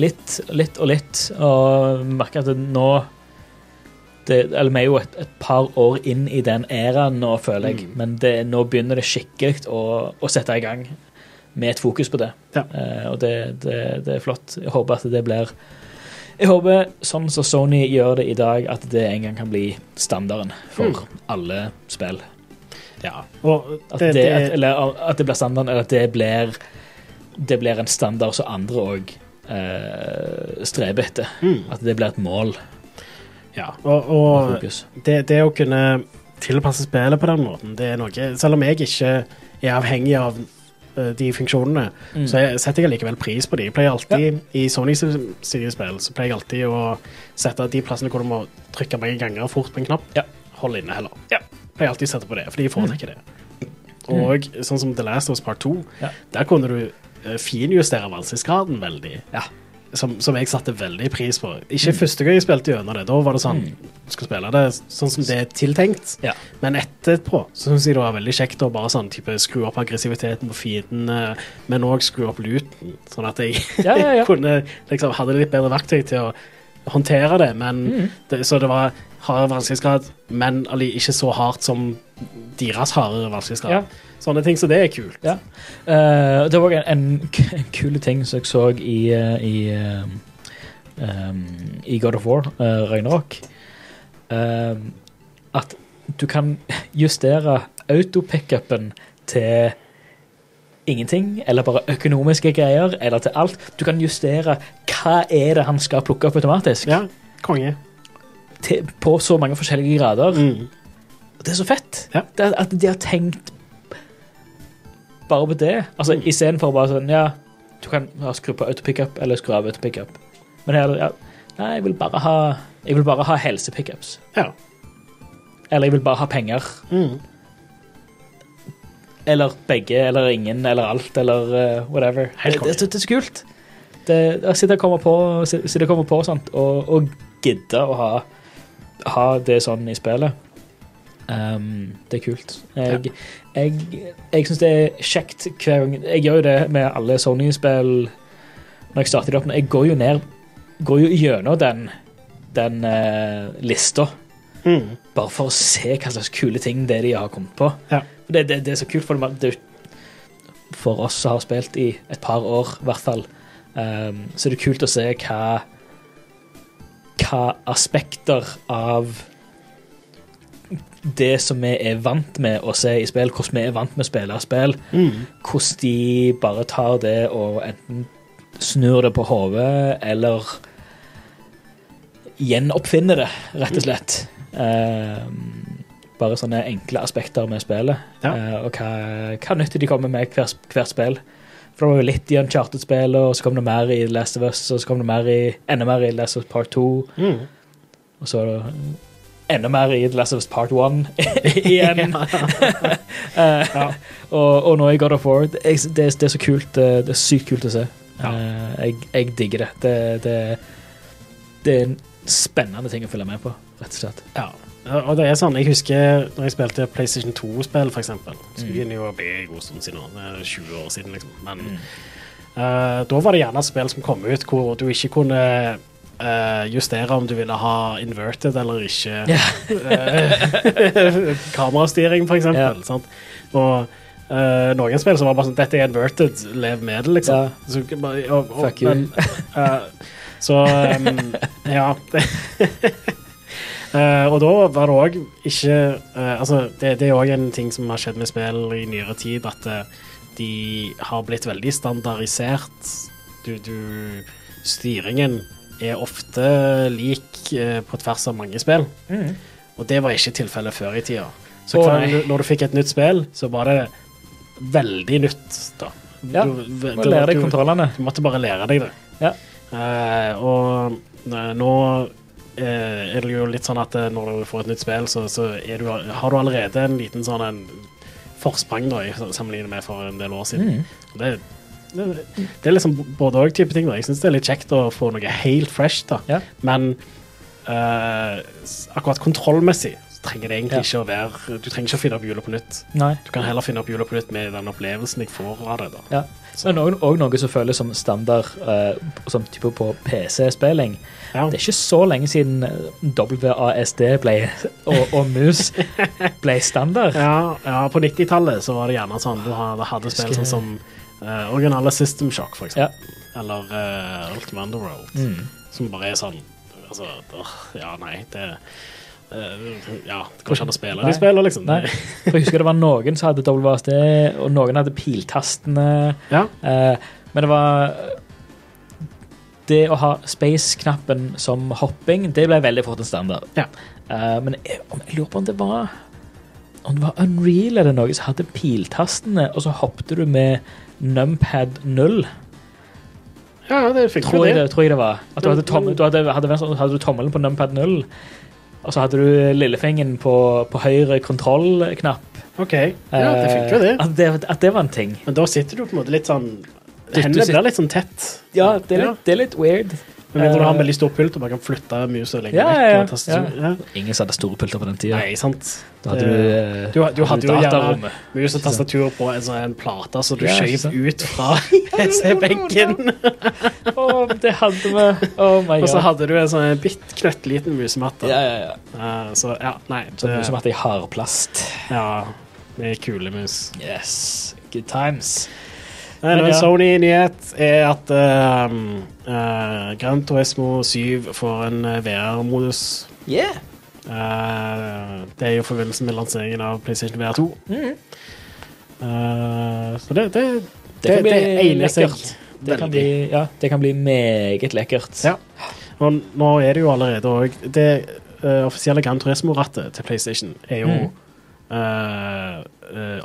litt, litt og litt. Og merke merker at nå det, Eller vi er jo et, et par år inn i den æraen nå, føler jeg. Mm. Men det, nå begynner det skikkelig å, å sette i gang med et fokus på det. Ja. Eh, og det, det, det er flott. Jeg håper at det blir Jeg håper, sånn som Sony gjør det i dag, at det en gang kan bli standarden for Mm. alle spill. ja. At at, eller at det blir standarden, eller at det blir, det blir en standard som andre òg eh, streber etter. mm, At det blir et mål ja. Og, og det, det å kunne tilpasse spillet på den måten, det er noe Selv om jeg ikke er avhengig av uh, de funksjonene, Mm. så jeg, setter jeg likevel pris på de. Jeg pleier alltid, I Sony sine spill så pleier jeg alltid å sette de plassene hvor du må trykke mange ganger fort på en knapp. Ja. Hold inne heller. Ja. Pleier alltid å sette på det, fordi jeg foretrekker det. Og sånn som The Last of Us Part 2, Ja. der kunne du uh, finjustere vanskelighetsgraden veldig. Ja. Som, som jeg satte veldig pris på. Ikke første gang jeg spilte gjennom det. Da var det sånn du skal spille det sånn som det er tiltenkt. Ja. Men etterpå så syns jeg det var veldig kjekt å bare sånn type skru opp aggressiviteten på fienden, eh, men òg skru opp luten, sånn at jeg Ja, ja, ja. kunne liksom hadde litt bedre verktøy til å håndtere det. Men Mm. det, så det var hardere vanskelighetsgrad, men ikke så hardt som deres hardere vanskelighetsgrad. Sånne ting, så det er kult. Ja. Uh, det var en, en, en kul ting som jeg så i, eh, i, um, i God of War, uh, Ragnarok. Uh, at du kan justere autopickupen til ingenting, eller bare økonomiske greier, eller til alt. Du kan justere hva er det han skal plukke opp automatisk, Ja, konge. til, på så mange forskjellige grader. Mm. Det er så fett. Ja. Det, at de har tenkt bare på det. Altså, Mm. Istedenfor bare sånn Ja, du kan skru på autopickup eller skru av autopickup. Men her ja, Nei, jeg vil bare ha Jeg vil bare ha helsepickups. Ja. Eller jeg vil bare ha penger. Mm. Eller begge, eller ingen, eller alt, eller uh, whatever. Helt det, det, det, det er så kult. Å sitte og komme på, sitte og komme på sånt, og, og gidde å ha, ha det sånn i spillet. Um, det er kult. Jeg, jeg, jeg syns det er kjekt hver gang Jeg gjør jo det med alle Sony-spill når jeg starter det opp. Jeg går jo ned Går jo gjennom den, den uh, lista, Mm. bare for å se hva slags kule ting det er de har kommet på. Ja. Det, det, det er så kult for, det, for oss som har spilt i et par år, i hvert fall. Um, så er det kult å se hva hva aspekter av det som vi er vant med å se i spill, hvordan vi er vant med å spille spill, Mm. hvordan de bare tar det og enten snur det på hodet, eller gjenoppfinner det, rett og slett. Um, bare sånne enkle aspekter med spillet, Ja. uh, og hva, hva nytte de kommer med hvert, hvert spill. For det var jo litt i Uncharted-spillet, og så kom det mer i Last of Us, og så kom det mer i, enda mer i Last of Us Part 2, Mm. og så enda mer i The Last of Us Part 1 igjen. Eh, og, og nå i God of War. Det er, det, er, det er så kult. Det, det er sykt kult å se. Ja. Uh, jeg, jeg digger det. Det, det. er en spennende ting å følge med på, rett og slett. Ja. Og det er sånn, jeg husker når jeg spilte PlayStation 2-spill, for eksempel. Så Mm. jo bli en god stund siden. Det er 20 år siden, liksom. Men Mm. uh, da var det gjerne spill som kom ut hvor du ikke kunne eh, justere om du ville ha inverted eller ikke. Ja. Eh, kamerastyring, for eksempel. Ja. Og Uh, noen spill som var bare sånn Dette er inverted, lev med det, liksom. Ja. Så, og, og, Fuck you. men, uh, så um, Ja. uh, og da var det òg ikke Altså, det, det er òg en ting som har skjedd med spill i nyere tid, at de har blitt veldig standardisert. Du, du Styringen er ofte lik eh, på tvers av mange spill, Mm. og det var ikke tilfellet før i tida. Så hver, når du fikk et nytt spill, så var det veldig nytt, da. Ja, Du- Du lære deg du- kontrollene. du måtte bare lære deg det. Ja. Uh, og uh, nå uh, er det jo litt sånn at når du får et nytt spill, så, så du, har du allerede en liten sånn en forsprang da, i sammenlignet med for en del år siden. Mm. Det, det, er liksom både og type ting. da. Jeg syns det er litt kjekt å få noe helt fresh, da. Ja. Men uh, akkurat kontrollmessig så trenger det egentlig Ja. ikke å være Du trenger ikke å finne opp hjulet på nytt. Nei. Du kan heller finne opp hjulet på nytt med den opplevelsen jeg får av det. da. Ja. Men òg noe som føles som standard uh, som type på PC-spilling. Ja. Det er ikke så lenge siden eh, WASD ble, og, og mus ble standard. Ja, ja på 90-tallet så var det gjerne sånn du hadde, spill sånn som eh, originale System Shock, for Ja. eksempel. Eller uh, Ultimate Underworld, Mm. som bare er sånn Altså, uh, ja, nei, det eh, Ja, det går ikke an å spille de spiller, liksom. Nei. For jeg husker det var noen som hadde WASD, og noen hadde piltastene. Ja. Men det var Det å ha space-knappen som hopping, det ble veldig fort en standard. Ja. Men jeg, jeg lurer på om det var Om det var Unreal eller noe som hadde piltastene, og så hoppte du med numpad 0. ja, det fikk Tror jeg det. det, tror jeg det var. At du hadde, tom, du hadde, hadde, hadde du tommelen på numpad 0, og så hadde du lillefingeren på, på høyre kontrollknapp. OK. Ja, det fikk jo det. Eh, At, det. at det var en ting. Men da sitter du på en måte litt sånn Hendene blir litt sånn tett. Ja, det er litt, det er litt weird. Men mindre du har en Eh, veldig stor pult og bare kan flytte musa lenger Ja, vekk. ja, ja. og ja. Ingen som hadde store pulter på den tida. Nei, sant. Da hadde Det- du, eh, du, du hadde jo gjerne mus og tastatur på en sånn en plate så du Ja, skjøv ut fra PC-benken. Å, det hadde vi. Oh my Og så hadde du en sånn bitt knøttliten musematte. Ja, ja, ja. Uh, så ja, nei. Så det så musematte Det, hardplast. ja, med kulemus. Yes. Good times. Nei, Men en ja. Sony-nyhet er at um, uh, Gran Turismo 7 får en eh, VR-modus. Yeah. Uh, det er jo forbindelsen med lanseringen av PlayStation VR 2. Mm. Uh, så det, det, det, Det kan bli det egner seg. Det kan, bli, ja, det kan bli meget lekkert. Ja. Og nå er det jo allerede òg Det uh, offisielle Gran Turismo-rattet til PlayStation er jo mm.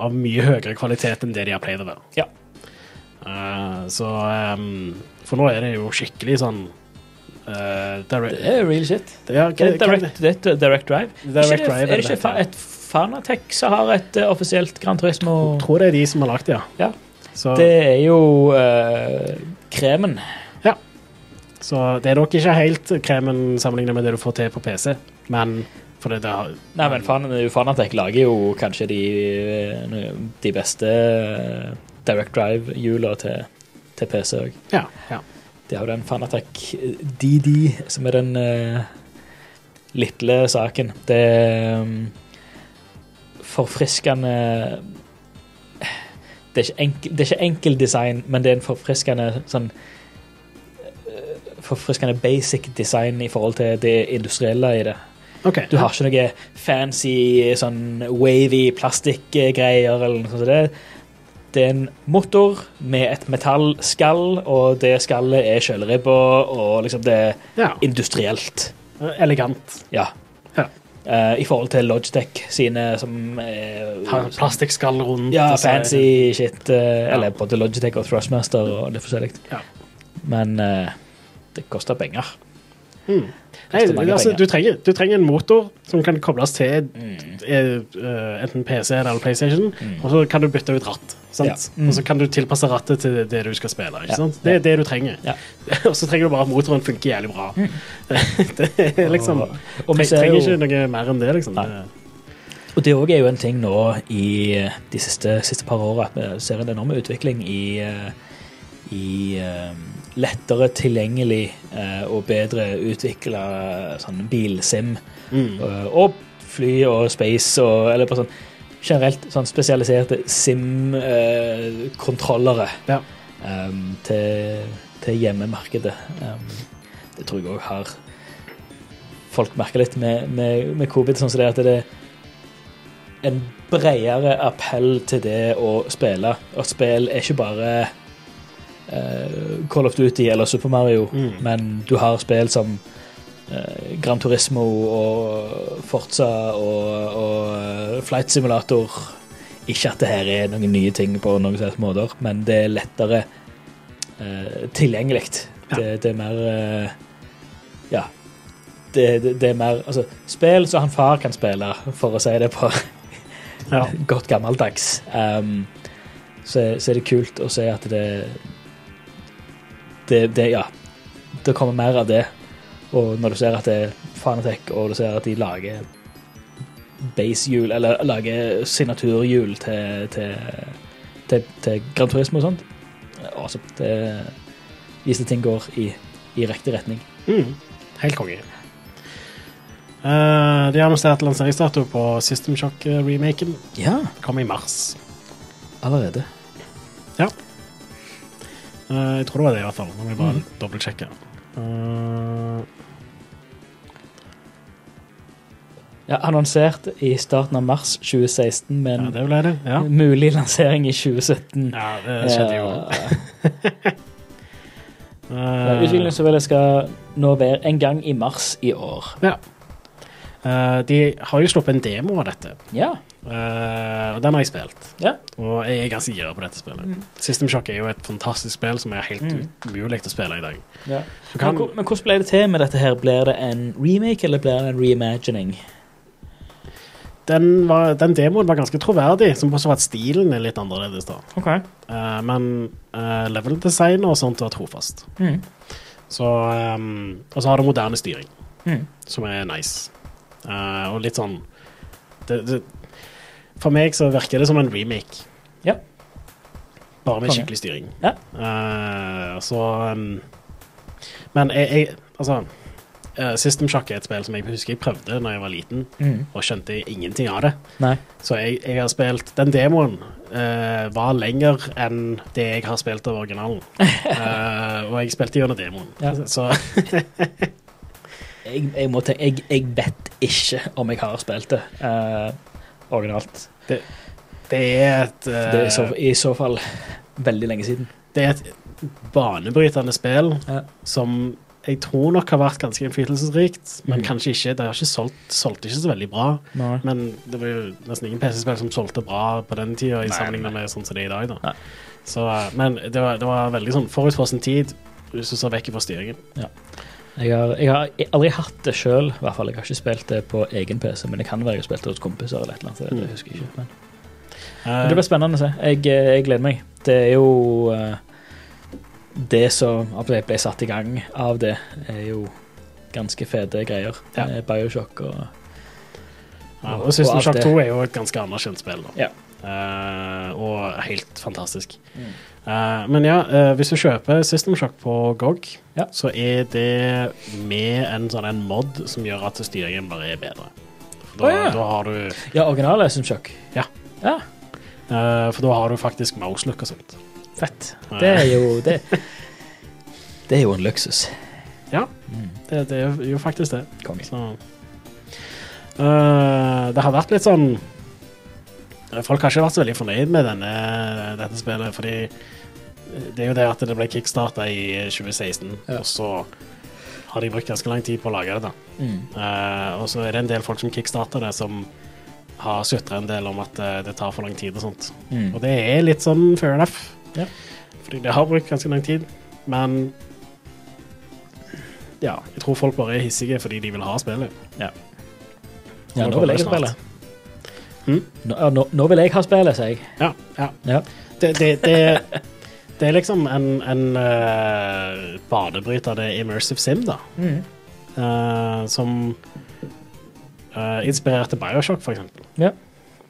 av mye høyere kvalitet enn det de har pleid å være. Ja. Eh, så um, For nå er det jo skikkelig sånn uh, direct, Det er real shit. det er, Det er direct, det er direct drive. Direct Ikke drive, er det er ikke det, fa et Fanatec som har et uh, offisielt Gran Turismo? Jeg tror det er de som har lagd det, ja. Ja. Så, Det er jo kremen. så det er nok ikke helt kremen sammenlignet med det du får til på PC, men for det, det har Nei, men fan, Fanatec lager jo kanskje de, de beste Direct Drive-hjula til, til PC òg. Ja. ja. De har jo den Fanatec DD, som er den uh, lille saken. Det er um, forfriskende det er, ikke enkel, det er ikke enkel design, men det er en forfriskende sånn eh, Forfriskende basic design i forhold til det industrielle i det. Okay, Du har ikke noe fancy sånn wavy plastikkgreier eller noe sånt. Det. Det er en motor med et metallskall, og det skallet er kjøleribba, og liksom det er ja. industrielt. Elegant. Ja. Ja. Uh, I forhold til Logitech sine som uh, Har Plastikkskall rundt. Ja, fancy shit. eh, Eller både Logitech og Thrustmaster og litt forskjellig. Ja. Men uh, det koster penger. Mm. Nei, altså, du, trenger, du trenger en motor som kan kobles til Mm. enten PC eller PlayStation, Mm. og så kan du bytte ut ratt. Sant? Ja. Mm. Og så kan du tilpasse rattet til det du skal spille. Ikke Ja. sant? Det er det du trenger. Ja. og så trenger du bare at motoren funker jævlig bra. det er liksom Og- og tre- Trenger jo- ikke noe mer enn det, liksom. Nei. Og det òg er jo en ting nå i de siste, siste par åra at vi ser en enorm utvikling i, eh, i eh, lettere tilgjengelig eh, og bedre utvikla sånn bilsim. mm. eh, Og fly og space og Eller på sånn generelt sånn spesialiserte sim-kontrollere Ja. um, til, til hjemmemarkedet. Um, det tror jeg òg har Folk merker litt med, med, med covid, sånn som det at det er en bredere appell til det å spille. Og spill er ikke bare uh, Call of Duty eller Super Mario, Mm. men du har spill som Gran Turismo og Forza og, og eh, Flight Simulator. Ikke at det her er noen nye ting på noen slags måter, men det er lettere uh, tilgjengelig. Ja. Det, det er mer uh, Ja. Det, det, det er mer Altså, spill som han far kan spille, for å si det på Ja. godt gammeldags. Um, så, så er det kult å se at det det, det Ja. Det kommer mer av det. Og når du ser at det er Fanatec, og du ser at de lager basehjul, eller lager signaturhjul til, til, til, til Gran Turismo og sånt Awesome. Det viser at ting går i, i riktig retning. Mm. Helt konge. Uh, de har annonsert lanseringsdato på System Shock-remaken. Ja, Kommer i mars. allerede. Eh, jeg tror det var det, i hvert fall. Nå må vi bare mm. dobbeltsjekke. Uh, Ja, Annonsert i starten av mars 2016, ja, men det ble det. Ja, mulig lansering i 2017. ja det skjedde jo. Ja. Uh, vel skal nå være en gang i mars i år. ja. Uh, de har jo sluppet en demo av dette, Ja. Eh, og den har jeg spilt. Ja. Og jeg er ganske gira på dette spillet. Mm. System Shock er jo et fantastisk spill som er helt Mm. umulig å spille i dag. ja. Kan, Men, men hvordan ble det til med dette her? Blir det en remake, eller blir det en reimagining? den, var, den demoen var ganske troverdig, som også var at stilen er litt annerledes. da. Okay. Uh, men uh, level-design og sånt var trofast. Mm. Så, um, og så har det moderne styring, Mm. som er nice. Uh, og litt sånn det, det, For meg så virker det som en remake. Ja. Bare med skikkelig styring. Ja. Uh, så um, Men jeg, jeg Altså uh, System Shock er et spill som jeg husker jeg prøvde da jeg var liten, Mm. og skjønte ingenting av det. Nei. Så jeg, jeg har spilt Den demoen uh, var lenger enn det jeg har spilt av originalen. Og jeg spilte gjennom demoen. Ja. Så Jeg, jeg, må tenke, jeg, jeg vet ikke om jeg har spilt det eh, originalt. det er et uh, Det er i så, i så fall veldig lenge siden. Det er et banebrytende spill Ja. som jeg tror nok har vært ganske innflytelsesrikt, men mm. kanskje ikke. Det har ikke solgt, solgt ikke så veldig bra. Nei. Men det var jo nesten ingen PC-spill som solgte bra på den tida, i sammenligning med sånn som det er i dag. da. Så, eh, men det var, det var veldig sånn forut for sin tid, hvis du ser vekk fra styringen. Jeg har, jeg har aldri hatt det sjøl, i hvert fall. Jeg har ikke spilt det på egen PC, men det kan være jeg har spilt det hos kompiser eller et eller annet. Det, jeg det husker jeg ikke. Men, Eh, men det blir spennende å se. Jeg, eh, jeg gleder meg. Det er jo eh, Det som ble, satt i gang av det, er jo ganske fete greier. Ja. Bioshock og ja, og- og Shock 2 er jo et ganske anerkjent spill. da. Ja. Eh, og helt fantastisk. Mm. Eh, men ja, eh, hvis du kjøper System Shock på GOG, Ja. så er det med en sånn en mod som gjør at styringen bare er bedre. Da, oh, ja. da har du Ja, originale System Shock. Ja. ja. Uh, For da har du faktisk mouse-look og sånt. Fett. Det er jo det, det er jo en luksus. Ja. Mm. Det, det er jo faktisk det. Konge. Eh, Det har vært litt sånn Folk har ikke vært så veldig fornøyd med denne, dette spillet, fordi det er jo det at det ble kickstarta i 2016, Ja. og så har de brukt ganske lang tid på å lage det. da. Mm. Uh, og så er det en del folk som kickstarter det, som har sutra en del om at eh, det tar for lang tid og sånt. Mm. Og det er litt sånn fair enough, Ja. fordi det har brukt ganske lang tid, men ja, jeg tror folk bare er hissige fordi de vil ha spillet. Ja, Ja, nå vil jeg spille. Mm? Nå, nå, nå vil jeg ha spillet, sier jeg. Ja, ja. Ja. det, det, det, det er liksom en, en uh, badebryter, det er immersive sim, da. Mm. Uh, som uh, inspirerte Bioshock, for eksempel. Ja.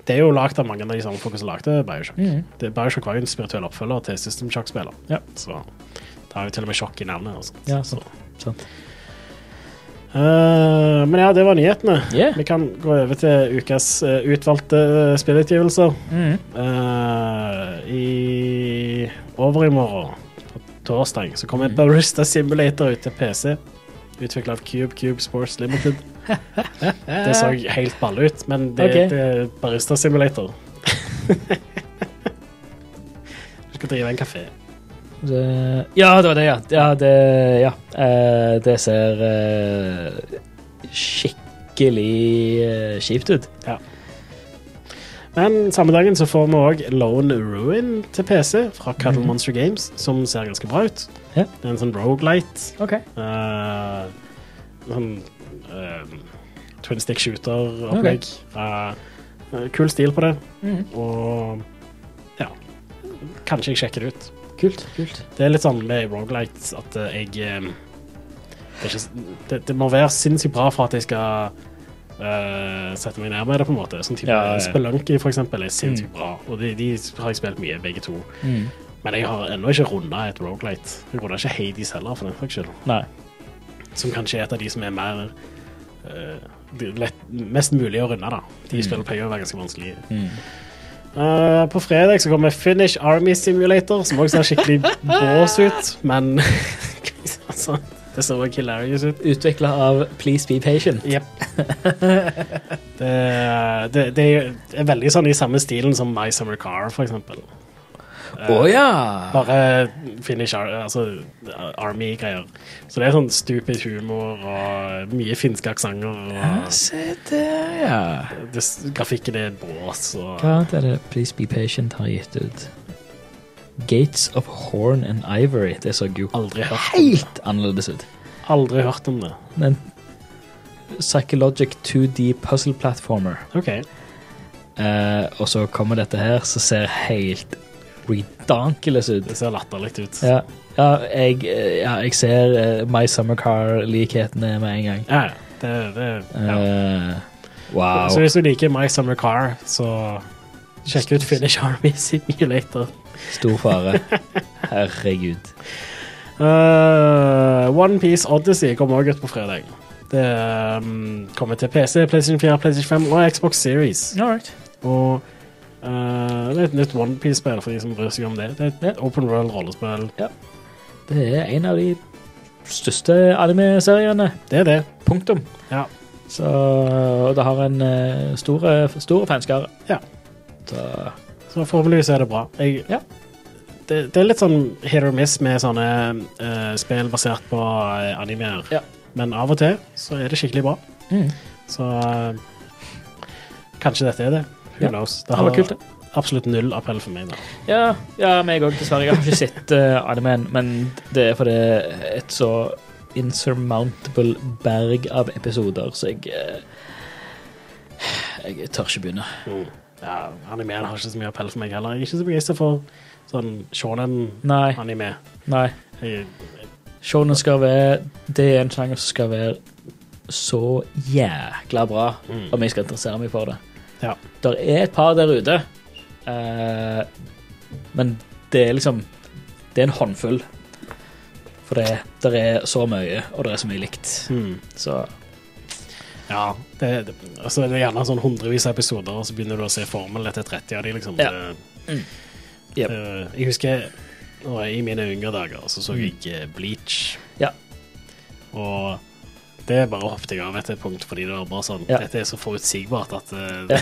Det er jo lagd av mange av de samme folka som lagde Bioshock. Mm. Det, Bioshock var jo en spirituell oppfølger til System Shock-spiller. Ja. Så det har jo til og med sjokk i navnet. Og sånt. Ja, så. sant. sant. Eh, men ja, det var nyhetene. Yeah. Vi kan gå over til ukas uh, utvalgte uh, spillutgivelser. Mm. Eh, I over i morgen, på torsdag, så kommer Mm. Barista Simulator ut til PC. Utvikla av Cube Cube Sports Limited. Det så helt balle ut, men det, okay. det er Barista Simulator. du skal drive en kafé. Det, ja, det var det, ja. Ja, det, ja. Eh, det ser eh, skikkelig eh, kjipt ut. Men samme dagen så får vi òg Lone Ruin til PC fra Cuddle mm. Monster Games, som ser ganske bra ut. Ja. Det er en sånn rogelight. Okay. Uh, sånn uh, twin stick shooter-opplegg. Okay. uh, kul stil på det, Mm. og ja Kanskje jeg sjekker det ut. Kult. kult. Det er litt sånn med rogelights at uh, jeg um, det, er ikke, det, det må være sinnssykt bra for at jeg skal uh, sette meg ned med det, på en måte. Sånn type Ja, ja, ja. Spelunky, for eksempel, er sinnssykt Mm. bra, og de, de har jeg spilt mye, begge to. Mm. Men jeg har ennå ikke runda et Rogalight. Jeg runda ikke Hades heller, for den saks skyld. Nei. Som kanskje er et av de som er mer uh, lett, Mest mulig å runde, da. De Mm. spiller pleier å være ganske vanskelige. Mm. Eh, på fredag så kommer Finish Army Simulator, som også ser skikkelig bås ut, men altså, Det så også hilarious ut. Utvikla av Please Be Patient. Yep. det, det, det er veldig sånn i samme stilen som My Summer Car, for eksempel. Eh, ja! Bare finish ar altså Army-greier. Så det er sånn stupid humor og mye finske aksenter. Ja, Se der, ja. det, grafikken er bås. Og, Hva annet er det Please Be Patient har gitt ut? Gates of Horn and Ivory. Det så jo aldri, hørt, helt annerledes ut. aldri hørt om det. Men Psychologic 2D puzzle platformer. OK. Uh, og så kommer dette her, som ser helt ridiculous ut. Det ser latterlig ut. Ja, ja, jeg, ja, jeg ser uh, My Summer Car-likhetene med en gang. Ja, det, det, ja. Uh, wow. Så hvis du liker My Summer Car, så sjekk ut Finish Army Simulator. Stor fare. Herregud. Uh, One Piece Odyssey kommer også ut på fredag. Det um, kommer til PC, PlayStation 4, PlayStation 5 og Xbox Series. All right. Og uh, det er et nytt One Piece-spill for de som bryr seg om det. Det er et Ja. open world rollespill. Det er en av de største anime-seriene. Det er det. Punktum. Ja. Så og det har en uh, store, store fanskare. Ja. Så Så forhåpentligvis er det bra. Jeg, Ja. det, det er litt sånn hit or miss med sånne uh, spill basert på animer. Ja. Men av og til så er det skikkelig bra. mm. Så uh, kanskje dette er det. Who knows? Det Det har kult, det. absolutt null appell for meg. da. Ja, ja meg òg, dessverre. Jeg har ikke sett uh, animen, men det er fordi et så insurmountable berg av episoder, så jeg uh, Jeg tør ikke begynne. Ja, Animeen har ikke så mye appell for meg heller. Jeg er ikke så begeistra for sånn shonen-anime. Nei. nei. Jeg- Shonen skal være Det er en sjanger som skal være så jækla bra Mm. om jeg skal interessere meg for det. Ja. Der er et par der ute, eh, men det er liksom Det er en håndfull. For det der er så mye, og det er så mye likt. Mm. Så Ja, det, det, altså det er gjerne sånn hundrevis av episoder, og så begynner du å se formel etter 30 av de, liksom. Ja. Det, Mm. Yep. Uh, jeg husker nå, i mine yngre dager så så jeg eh, Bleach. Mm. Ja. Og det bare hoppet jeg av etter et punkt, fordi det var bare sånn Ja. Dette er så forutsigbart at Ja.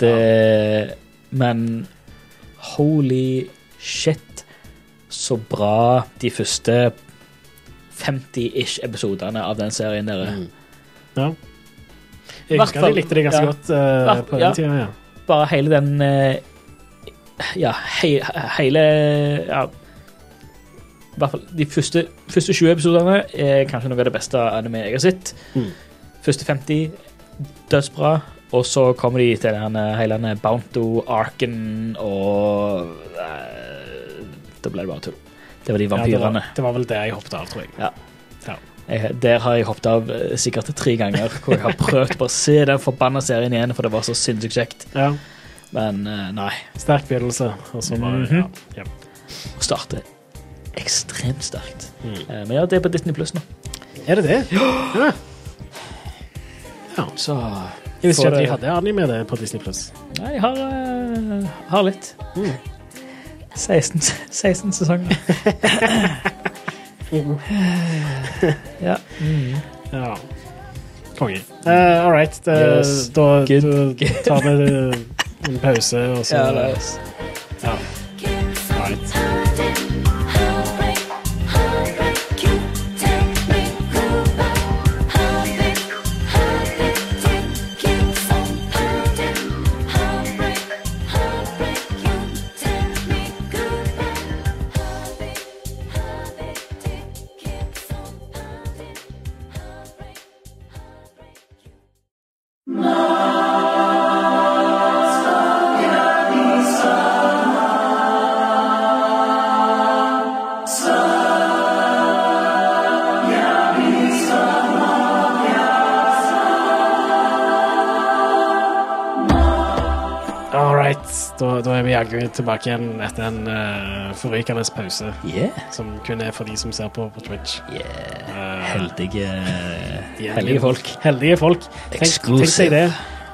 det Men holy shit, så bra de første 50-ish episodene av den serien der er. Mm. Ja. Jeg husker jeg likte det ganske ja. godt uh, på den ja. tida, ja. Bare hele den uh, Ja, he, hele Ja. Hvert fall de første, første 20 episodene er kanskje noe av det beste anime jeg har sett. Mm. Første 50 dødsbra. og så kommer de til den eh, hele denne Bounto-arken, og eh, Da ble det bare tull. Det var de Ja, det, vampyrene. var, det var vel det jeg hoppet av, tror jeg. Ja. Ja. Jeg, der har jeg hoppet av eh, sikkert tre ganger, hvor jeg har prøvd bare å se den forbanna serien igjen, for det var så sinnssykt kjekt. Ja. Men eh, nei. Sterk begynnelse, og så bare Mhm. ja, ja. Å starte ekstremt sterkt. Mm. Eh, Men ja, det er på Disney Pluss nå. Er det det? Ja. ja. Så Jeg visste ikke at de hadde anime det på Disney Pluss. Nei, jeg har, uh, har litt. Mm. 16, 16 sesonger. ja. Mm. Ja. Konge. Uh, all right. Det, Yes. Da, Good. da tar vi en pause, og så Ja, det er- ja. Right. Right. Da, da er vi jaggu tilbake igjen etter en uh, forrykende pause. Yeah. Som kun er for de som ser på på Twitch. yeah. Uh, Heldige, er- heldige folk. Heldige folk. Tenk, tenk deg det.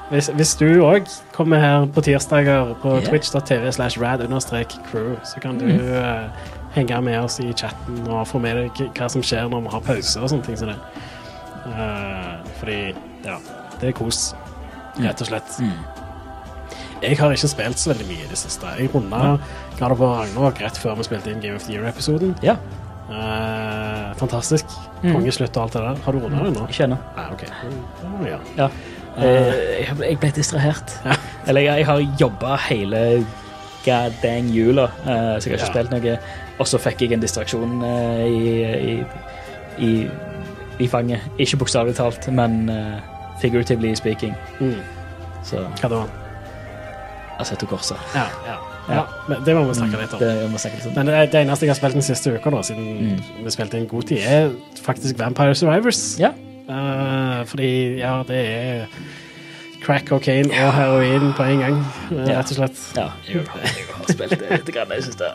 Hvis, hvis du òg kommer her på tirsdager på yeah. twitch.tv slash rad understrek crew, så kan du eh, henge med oss i chatten og få med deg hva som skjer når vi har pause og sånne ting som det. Uh, fordi, ja, det er kos, rett og slett. Mm. Jeg har ikke spilt så veldig mye i det siste. Jeg runda God of War Ragnarok rett før vi spilte inn Game of the Year-episoden. Ja. Eh, fantastisk. Mm. Kongeslutt og alt det der. Har du runda det nå? Ikke ennå. Nei, OK. Oh, ja. Ja. Eh, jeg, ble, distrahert. Ja. Eller jeg, jeg har jobba hele god dang jula, eh, så jeg har ikke Ja. spilt noe. Og så fikk jeg en distraksjon eh, i, i, i, i fanget. Ikke bokstavelig talt, men eh, figuratively speaking. Mm. Så Hva da? Assetto Corsa. Ja, ja. ja. Men det må vi snakke litt om. Det vi snakke litt om. Men det, det eneste jeg har spilt den siste uka, da, siden Mm. vi spilte inn god tid, er faktisk Vampire Survivors. Ja. Uh, fordi, ja, det er crack cocaine og heroin på en gang, uh, Ja. rett og slett. ja jeg, har- jeg har spilt det litt grann synes det.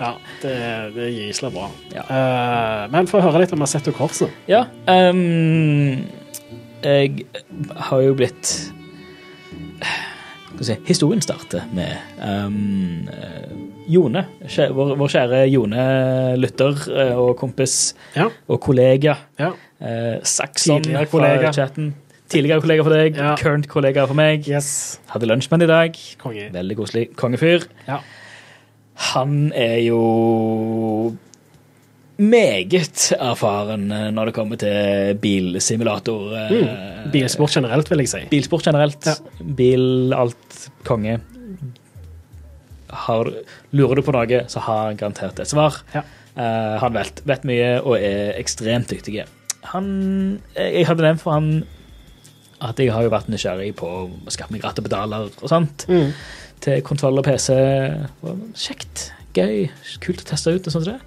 Ja, det, det er gyselig bra. Ja. Uh, men få høre litt om Assetto Corsa. Ja. Um, jeg har jo blitt si Historien starter med eh, Jone. Vår, vår kjære Jone lytter eh, og kompis Ja. og kollega. Ja. Uh, Saxon Tidligere fra kollega. chatten. Tidligere kollega for deg, Ja. current kollega for meg. Yes. Hadde lunsj med ham i dag. Konge. Veldig koselig. Kongefyr. Ja. Han er jo meget erfaren eh, når det kommer til bilsimulator. eh, Mm. Bilsport generelt, vil jeg si. Bilsport generelt. Ja. Bil, alt konge. Har, lurer du på noe, så har han garantert et svar. Ja. Uh, han vet, vet mye og er ekstremt dyktig. Han, jeg hadde nevnt for han at jeg har jo vært nysgjerrig på å skaffe meg ratt og pedaler og sånt Mm. til kontroll og PC. Kjekt, gøy, kult å teste ut. og sånt. der.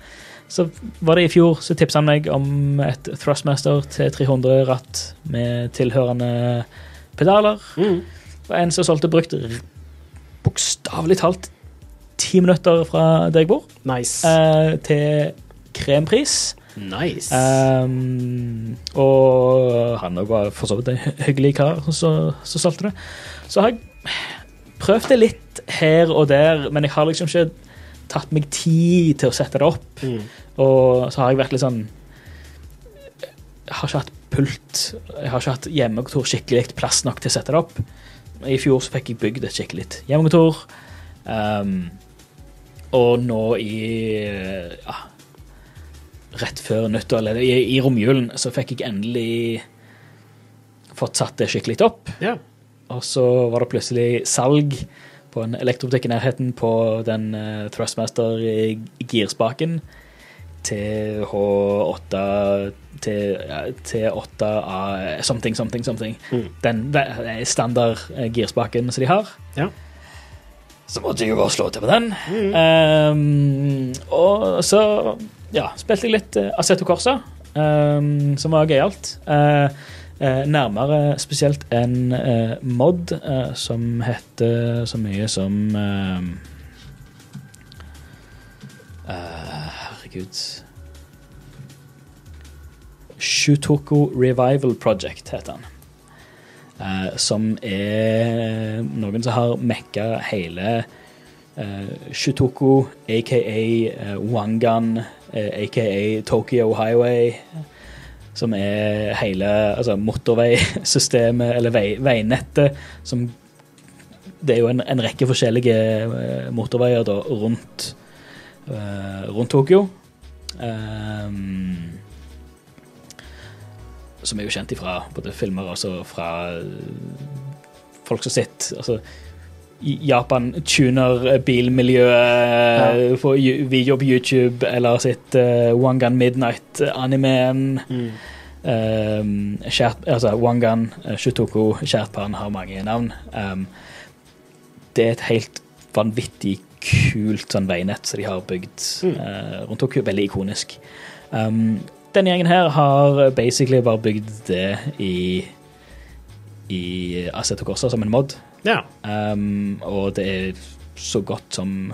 Så var det i fjor, så tipsa han meg om et Thrustmaster T300-ratt med tilhørende pedaler. Mm. Og en som solgte brukt bokstavelig talt ti minutter fra der jeg bor, Nice. eh, til krempris. nice. Um, og han òg var for så vidt en hyggelig kar som solgte det. Så har jeg prøvd det litt her og der, men jeg har liksom ikke tatt meg tid til å sette det opp. mm. Og så har jeg vært litt sånn Jeg har ikke hatt pult. Jeg har ikke hatt hjemmekontor skikkelig plass nok til å sette det opp. I fjor så fikk jeg bygd et skikkelig hjemmekontor. Um, og nå i ja, Rett før nyttår, eller i, i romjulen, så fikk jeg endelig fått satt det skikkelig opp. Ja. Og så var det plutselig salg på en elektrobutikk i nærheten på den uh, Thrustmaster-girspaken TH8 T- ja, T8A something, something, something. Mm. Den standard eh, girspaken som de har. Ja. Så måtte jeg jo bare slå til på den. Mm. Um, og så ja, spilte jeg litt uh, Assetto Corsa, um, som var gøyalt. Uh, nærmere spesielt en uh, mod uh, som heter så mye som uh, Herregud Shutoku Revival Project heter han. Eh, som er noen som har mekka hele uh, Shutoku, aka uh, Wangan, eh, aka Tokyo Highway. Som er hele altså motorveisystemet, eller vei, veinettet, som Det er jo en, en rekke forskjellige eh, motorveier da rundt, uh, rundt Tokyo. Um, som er jo kjent ifra både filmer og fra eh, folk som sitter altså, i Japan tuner bilmiljøet ja. ju- video på YouTube, eller sitt uh, Wangan Midnight-animeen. Mm. Um, altså Wangan, uh, Shutoku, Kjærtbarn har mange navn. Um, det er et helt vanvittig kult sånn veinett som de har bygd Mm. uh, rundt Tokyo. Veldig ikonisk. Um, denne gjengen her har basically bare bygd det i i Assetto Corsa som en mod. Ja. Um, og det er så godt som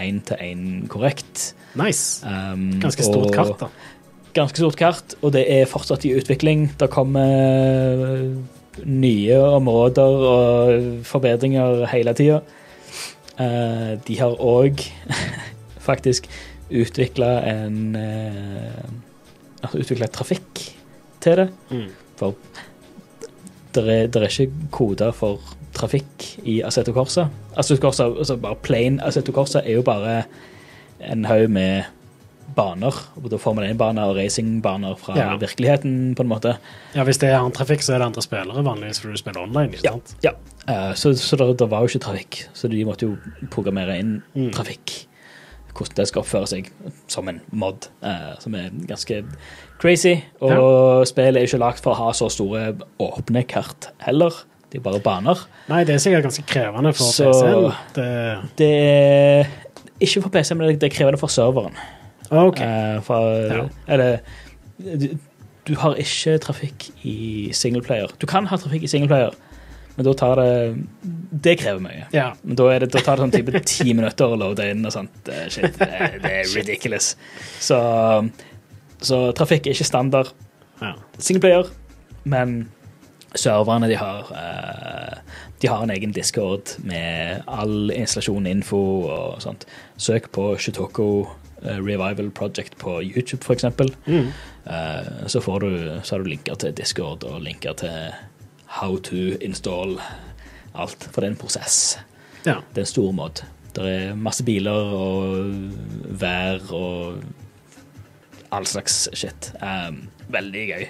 én til én korrekt. Nice. Um, Ganske stort kart, da. Ganske stort kart, og det er fortsatt i utvikling. Det kommer nye områder og forbedringer hele tida. Uh, de har òg faktisk utvikla en uh, Altså utvikla trafikk til det. Mm. For det er, er ikke koder for trafikk i Assetto Corsa. Assetto Corsa, altså bare plain Assetto Corsa er jo bare en haug med baner. Både Formel 1-baner og racingbaner fra Ja. virkeligheten, på en måte. Ja, Hvis det er annen trafikk, så er det andre spillere vanligvis fordi du spiller online. ikke Ja. sant? ja. Eh, så så det, det var jo ikke trafikk, så de måtte jo programmere inn Mm. trafikk. Hvordan det skal oppføre seg som en mod, eh, som er ganske crazy. Og spillet er ikke lagd for å ha så store åpne kart heller. De er jo bare baner. Nei, det er sikkert ganske krevende for Så- PC-en. Det... Det er ikke for PC, men det er krevende for serveren. OK. Uh, for, Ja. Eller du, du har ikke trafikk i singleplayer. Du kan ha trafikk i singleplayer, men da tar det Det krever mye. Ja. Men da, er det, da tar det sånn type ti minutter å loade inn og sånt. Eh, Shit, det, det er ridiculous. Så, så trafikk er ikke standard ja. singleplayer, men serverne de har eh, De har en egen discord med all installasjon, info og sånt. Søk på Shutoko eh, Revival Project på YouTube, eksempel. Mm. Eh, så, får du, så har du linker til Discord og linker til how to install alt. For det er en prosess. ja. Det er en stor mod. Det er masse biler og vær og all slags shit. Veldig gøy.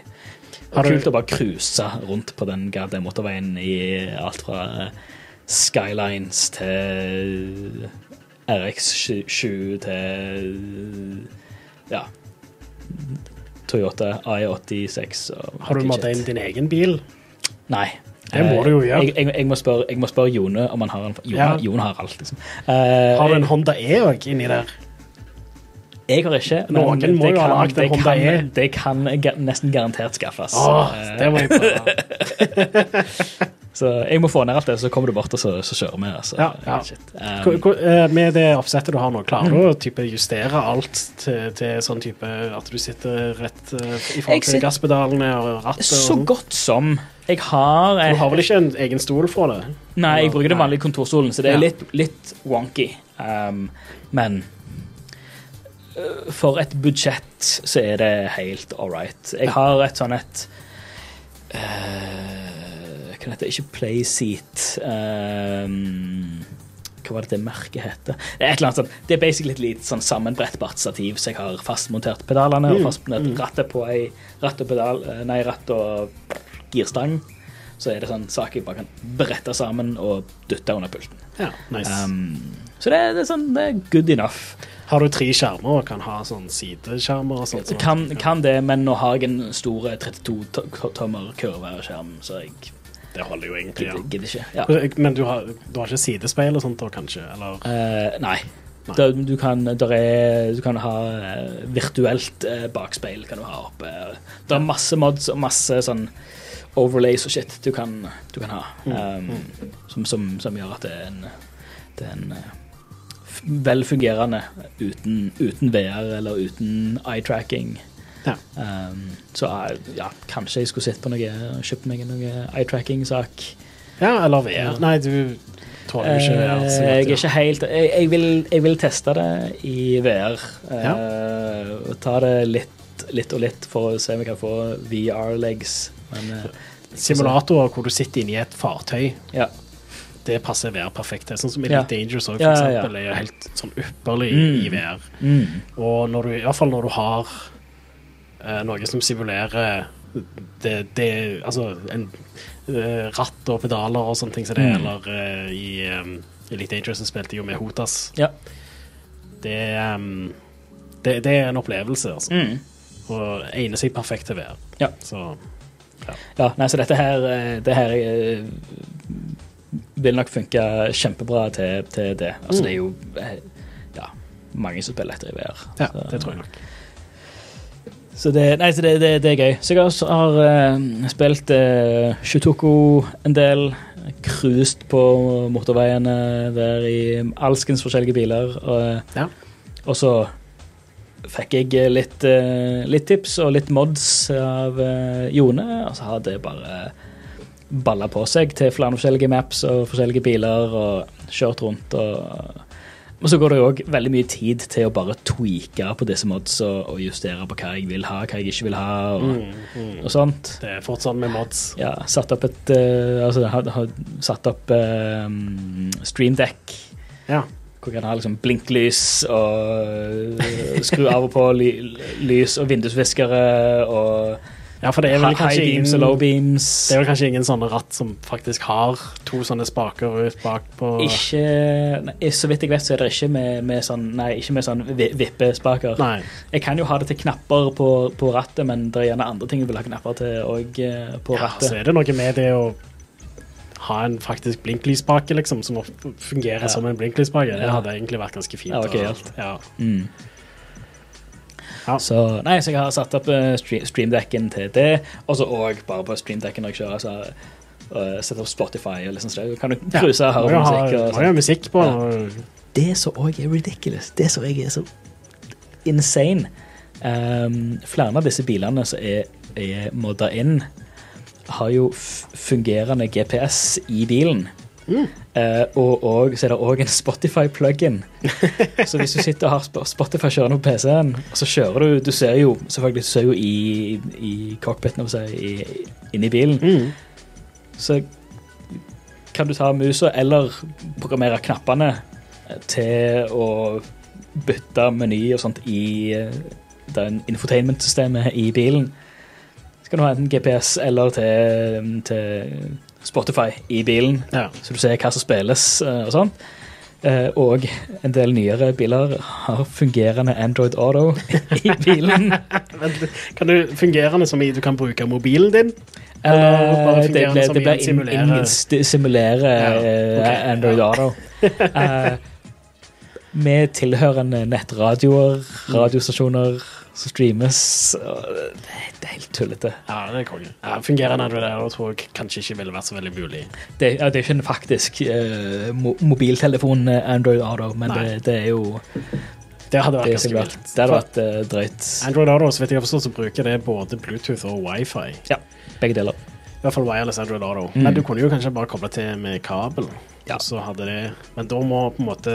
Har du- kult å bare cruise rundt på den goddamn motorveien i alt fra eh, Skylines til RX7 til ja Toyota I86. og Har du måttet inn din egen bil? Nei. Det må Eh, du jo gjøre. Jeg, jeg, jeg, må spørre, jeg må spørre Jone om han har en Jone, Ja. Jone har alt, liksom. Uh, Har du en Honda E òg inni der? Jeg har ikke. Noen men må det jo ha lagd en Honda E. Det kan nesten garantert skaffes. Åh, Eh, det må jeg prøve. Så jeg må få ned alt det, så kommer du bort og så, så kjører vi. Altså. Ja, ja. Um, eh, Med det oppsettet du har nå, klarer du å type justere alt til, til sånn type at du sitter rett uh, i forhold til gasspedalene og rattet? så og sånn? godt som. Jeg har Du har vel ikke en egen stol for det? Nei, jeg bruker den vanlige kontorstolen, så det er litt, litt wonky. Um, men for et budsjett så er det helt all right. Jeg har et sånn et uh, Hva heter det? Ikke Playseat um, Hva var det det merket heter? Det er et eller annet sånt. Det er basically et litt sånn sammenbrettbart stativ, så jeg har fastmontert pedalene og Mm, fastmontert rattet på ei ratt og pedal, eh, nei, ratt og girstang. Så er det sånn saker jeg bare kan brette sammen og dytte under pulten. Ja, nice. Um, så det, det er sånn, det er good enough. Har du tre skjermer og kan ha sånn sideskjermer og sånt? Kan, kan det, men nå har jeg en stor 32-tommer kurveskjerm, så jeg Det holder jo egentlig, ja. gidder ikke. Ja. Men du har, du har ikke sidespeil og sånt da, kanskje? Eller? Eh, nei. Nei. Da, du, kan, er, du kan ha eh, virtuelt eh, bakspeil kan du ha oppe. Det er masse mods og masse sånn overlays og shit du kan, du kan ha. Mm, Um, som, som, som gjør at det er en, det er en eh, f- uten, uten VR eller uten eye-tracking. Ja. Um, så eh, ja, kanskje jeg skulle sett på noe kjøpt meg noe eye-tracking-sak. Ja, eller VR. Nei, du tåler jo ikke VR. så Eh, jeg er ikke helt Jeg, jeg, vil, jeg vil teste det i VR. Ja. Ta det litt, litt og litt for å se om jeg kan få VR-legs. Men eh, Simulatorer hvor du sitter inni et fartøy, ja. det passer VR perfekt til. Sånn som Ja. Elite Dangerous òg, for Ja, ja, ja. eksempel, er helt sånn ypperlig Mm. i VR. Mm. Og når du, i hvert fall når du har uh, noe som simulerer det, det Altså en uh, ratt og pedaler og sånne ting som det, Mm. eller uh, i um, Elite Dangerous så spilte jeg jo med Hotas. Ja. Det, um, det, det er en opplevelse, altså. Mm. Og egner seg perfekt til VR. Ja. Så ja. Nei, så dette her, eh, det her eh, vil nok funke kjempebra til, til det. Altså, Mm. det er jo eh, ja, mange som spiller etter i VR. ja, Så- det tror jeg nok. Så det, nei, så det, det, det er gøy. Så jeg også har uh, spilt uh, Shutoko en del. Cruised på motorveiene der i alskens forskjellige biler. Og, Ja. og så fikk jeg litt, eh, litt tips og litt mods av eh, Jone, og så har det bare balla på seg til flere forskjellige maps og forskjellige biler og kjørt rundt. og og så går det òg veldig mye tid til å bare tweake på disse mods og, og justere på hva jeg vil ha, hva jeg ikke vil ha, og, Mm, mm. og sånt. Det er fort sånn med mods. Ja, satt opp et uh, Altså, har, har satt opp uh, streamdeck. Ja. Hvor kan ha liksom blinklys og uh, skru av og på ly, lys og vindusviskere og ja, for det er vel high beams ingen, og low beams. det er vel kanskje ingen sånne ratt som faktisk har to sånne spaker ut bak på Ikke nei, Så vidt jeg vet, så er det ikke med, med sånn Nei, ikke med sånn vippespaker. Nei. Jeg kan jo ha det til knapper på, på rattet, men det er gjerne andre ting jeg vil ha knapper til òg på Ja, så er det noe med det å ha en faktisk blinklyspake, liksom, som fungerer Ja. som en blinklyspake. Det hadde egentlig vært ganske fint. Ja, ok, og- helt. ja. Mm. Ja. Så, nei, så jeg har satt opp uh, streamdekken til det, og så òg bare på streamdekken når jeg kjører. Så, uh, Sette opp Spotify og liksom sånn. Kan du Ja, cruise og høre musikk? Og må jo sånn. ha musikk på. Ja. Det som òg er ridiculous, det som òg er så insane um, Flere av disse bilene som er, er modda inn, har jo fungerende GPS i bilen. Eh, og, og så er det òg en Spotify-plug-in. så hvis du sitter og har Spotify kjørende på PC-en, så kjører du Du ser jo selvfølgelig du ser jo i, i cockpiten inni bilen, Mm. så kan du ta musa eller programmere knappene til å bytte meny og sånt i eh, infotainment-systemet i bilen. Kan du ha enten GPS eller til, til Spotify i bilen, Ja. så du ser hva som spilles eh, og sånn. Og en del nyere biler har fungerende Android Auto i bilen. Kan du fungerende som i du kan bruke mobilen din? Eller Eh, det blir ble, det ble en in, in, simulere Ja, okay. Android. Auto. uh, med tilhørende nettradioer, Mm. radiostasjoner som streames. Det, er helt tullete. Ja, det er konge. Ja, fungerende Android tror jeg kanskje ikke ville vært så veldig mulig. Det, ja, det er ikke en faktisk eh, mo mobiltelefon eh, Android Auto, men det, det er jo Det hadde vært ganske vilt. det hadde vært eh, drøyt. Android Auto, så vidt jeg har forstått, så bruker det både Bluetooth og wifi. Ja, begge deler. I hvert fall wireless Android Auto. Mm. Men du kunne jo kanskje bare koble til med kabel. Ja. Så hadde det Men da må på en måte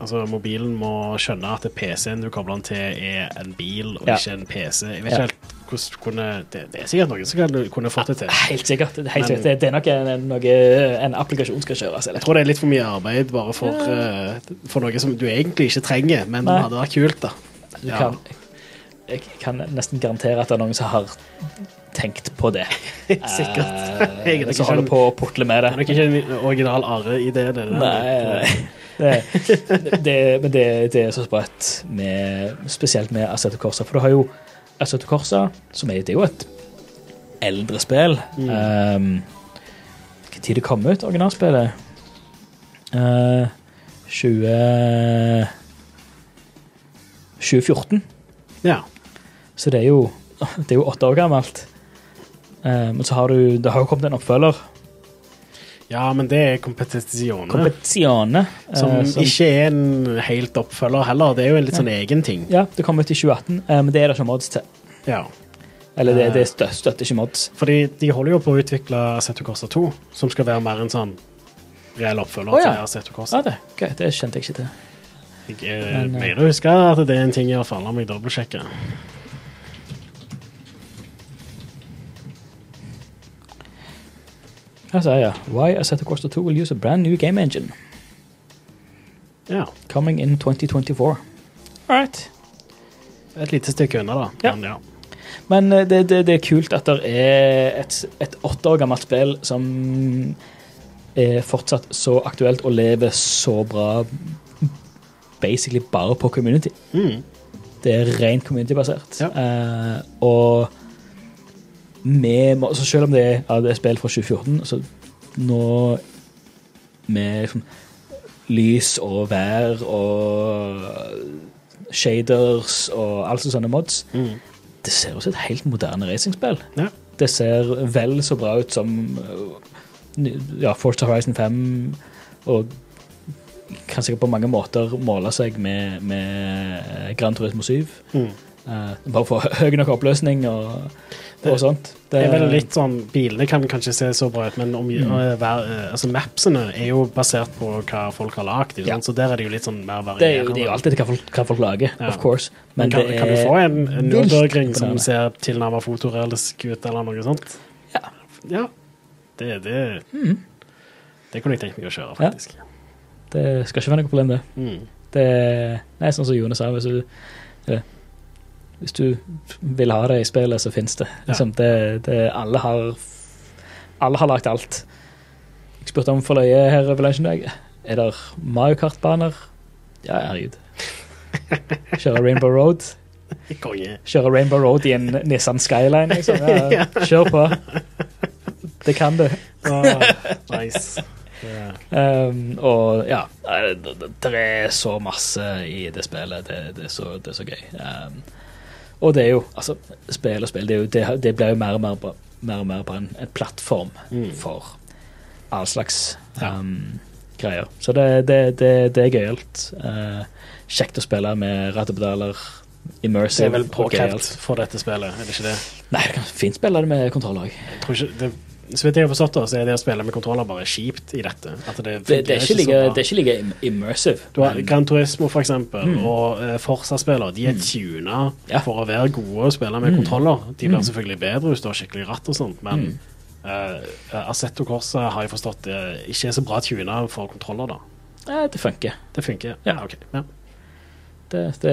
Altså, mobilen må skjønne at PC-en du kobler den til, er en bil, og Ja. ikke en PC. Jeg vet Ja. ikke helt hvordan kunne det, det er sikkert noen som kan- kunne fått det til. Helt sikkert. Det er, helt Men- sikkert. Det, det er nok en, noe, en applikasjon skal kjøres. Jeg tror det er litt for mye arbeid bare for, eh, for noe som du egentlig ikke trenger, men Nei. hadde vært kult, da. Du Ja. kan, jeg kan nesten garantere at det er noen som har tenkt på det. Sikkert. Eh, Jeg er nok ikke en- på å med Det er det. nok ikke en original Are-idé, det nei Nei, det, det, men det, det er så sprøtt, spesielt med Assetto Corsa. For du har jo Assetto Corsa, som er, det er jo et eldre spill. Mm. Um, Hvilken tid det kom ut, originalspillet? Uh, 20 2014. Ja. Så det er jo, det er jo åtte år gammelt. Eh, Men så har du Det har jo kommet en oppfølger, ja, men det er Competizione. Competizione. eh, Som ikke er en helt oppfølger heller. Det er jo en litt sånn egen ting. Ja, det kom ut i 2018, eh, men det er det ikke mods til. Ja. Eller det, det stø- støtter ikke mods. Fordi de holder jo på å utvikle Assetto Corsa 2, som skal være mer en sånn reell oppfølger oh, ja. til Assetto Corsa. Ja, det, Okay, det kjente jeg ikke til. Jeg eh, Men, eh, mener å huske at det er en ting i hvert fall. La meg dobbeltsjekke. Her sier jeg Why Assetto Corsa 2 will use a brand new game engine. Ja. Coming in 2024. All right. Et lite stykke unna, da. Ja. Men, ja. Men eh, det, det, det er kult at det er et, et åtte år gammelt spill som er fortsatt så aktuelt og lever så bra basically bare på community. Mm. Det er rent community-basert. Ja. Uh, og med, altså selv om det er, ja, det er spill fra 2014, så nå med liksom, lys og vær og shaders og alt sånne mods Mm. Det ser ut som et helt moderne racingspill. Ja. Det ser vel så bra ut som uh, ja, Forza Horizon 5 og kan sikkert på mange måter måle seg med, med Gran Turismo 7. Mm. Eh, bare få høy nok oppløsning og, Det- og sånt. Det er vel litt sånn Bilene kan kanskje se så bra ut, men om, Mm. hver, øh, altså mapsene er jo basert på hva folk har lagd. Ja. Så der er det jo litt sånn mer det er varierende. det er jo alltid hva folk, hva folk lager, Ja. of course. Men Men kan, det kan du få en, en Nürburgring som ser tilnærmet fotorealistisk ut, eller noe sånt? Ja. Ja. Det, det, mm. det kunne jeg tenkt meg å kjøre, Ja. faktisk. Det skal ikke være noe problem, det. Mm. Det Nei, sånn som Jone sa, hvis du, hvis du vil ha det i spillet, så fins det. Ja. Liksom, det, det. Alle har Alle har lagt alt. Jeg spurte om forløye her over lunsjen. Er det Mario Kart-baner? Ja, herregud. Kjøre Rainbow Road. Kjøre Rainbow Road i en Nissan Skyline, liksom. Ja, kjør på. Det kan du. Ah, nice. Um, og ja, det, det, det er så masse i det spillet. Det, det, er, så, det er så gøy. Um, og det er jo altså, Spill og spill, det, jo, det, det blir jo mer og mer, på- mer, og mer på en, en plattform Mm. for all slags Ja. um, greier. Så det, det, det, det er gøyalt. Uh, kjekt å spille med rattepedaler. Det er vel påkrevd for dette spillet, er det ikke det? Nei, du kan fint spille det med kontroll òg. Det så vidt jeg har forstått så er det å spille med kontroller bare kjipt i dette. Det, Det, det, er ikke like, det er ikke like immersive. Du har Gran Turismo for eksempel, Mm. og uh, Forsa-spillere. De er Mm. tuna Ja. for å være gode å spille med Mm. kontroller. De blir Mm. selvfølgelig bedre hvis du har skikkelig ratt og sånt, men uh, Assetto Corsa har jeg forstått uh, ikke er så bra tuna for kontroller, da. Ja, det funker. Det funker. Ja. ok. Ja. Det, det,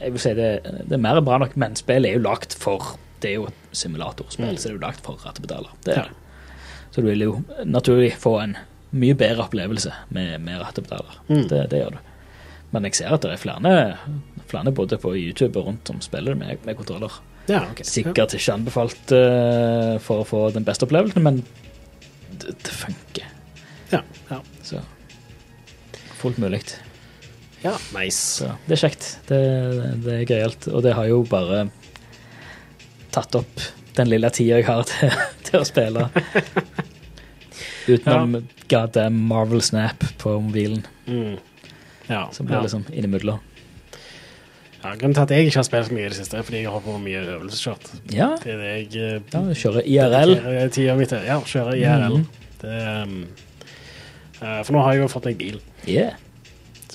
jeg vil si det, det er mer bra nok, men spillet er jo lagt for Det er jo et simulatorspill, Mm. så det er jo lagt for rattepedaler. Det er Ja. det. Så du vil jo naturlig få en mye bedre opplevelse med, med rattepedaler. Mm. Det, det gjør du. Men jeg ser at det er flere, flere både på YouTube og rundt som spiller med, med kontroller. Ja, okay. Sikkert ikke anbefalt uh, for å få den beste opplevelsen, men det, det funker. Ja. Ja. Så fullt mulig. ja, nice. Så det er kjekt. Det, det er gøyalt. Og det har jo bare tatt opp den lille tida jeg har til, til å spille. Utenom goddamn Marvel Snap på mobilen, Mm. Ja, som blir ja. liksom innimellom. ja, grunnen til at jeg ikke har spilt så mye i det siste, er fordi jeg har på mye øvelseskjørt. Ja, Det er det jeg uh, ja kjøre IRL. dedikerer tida mi til. Ja, kjøre IRL. Mm. Det, um, uh, for nå har jeg jo fått meg bil, Yeah,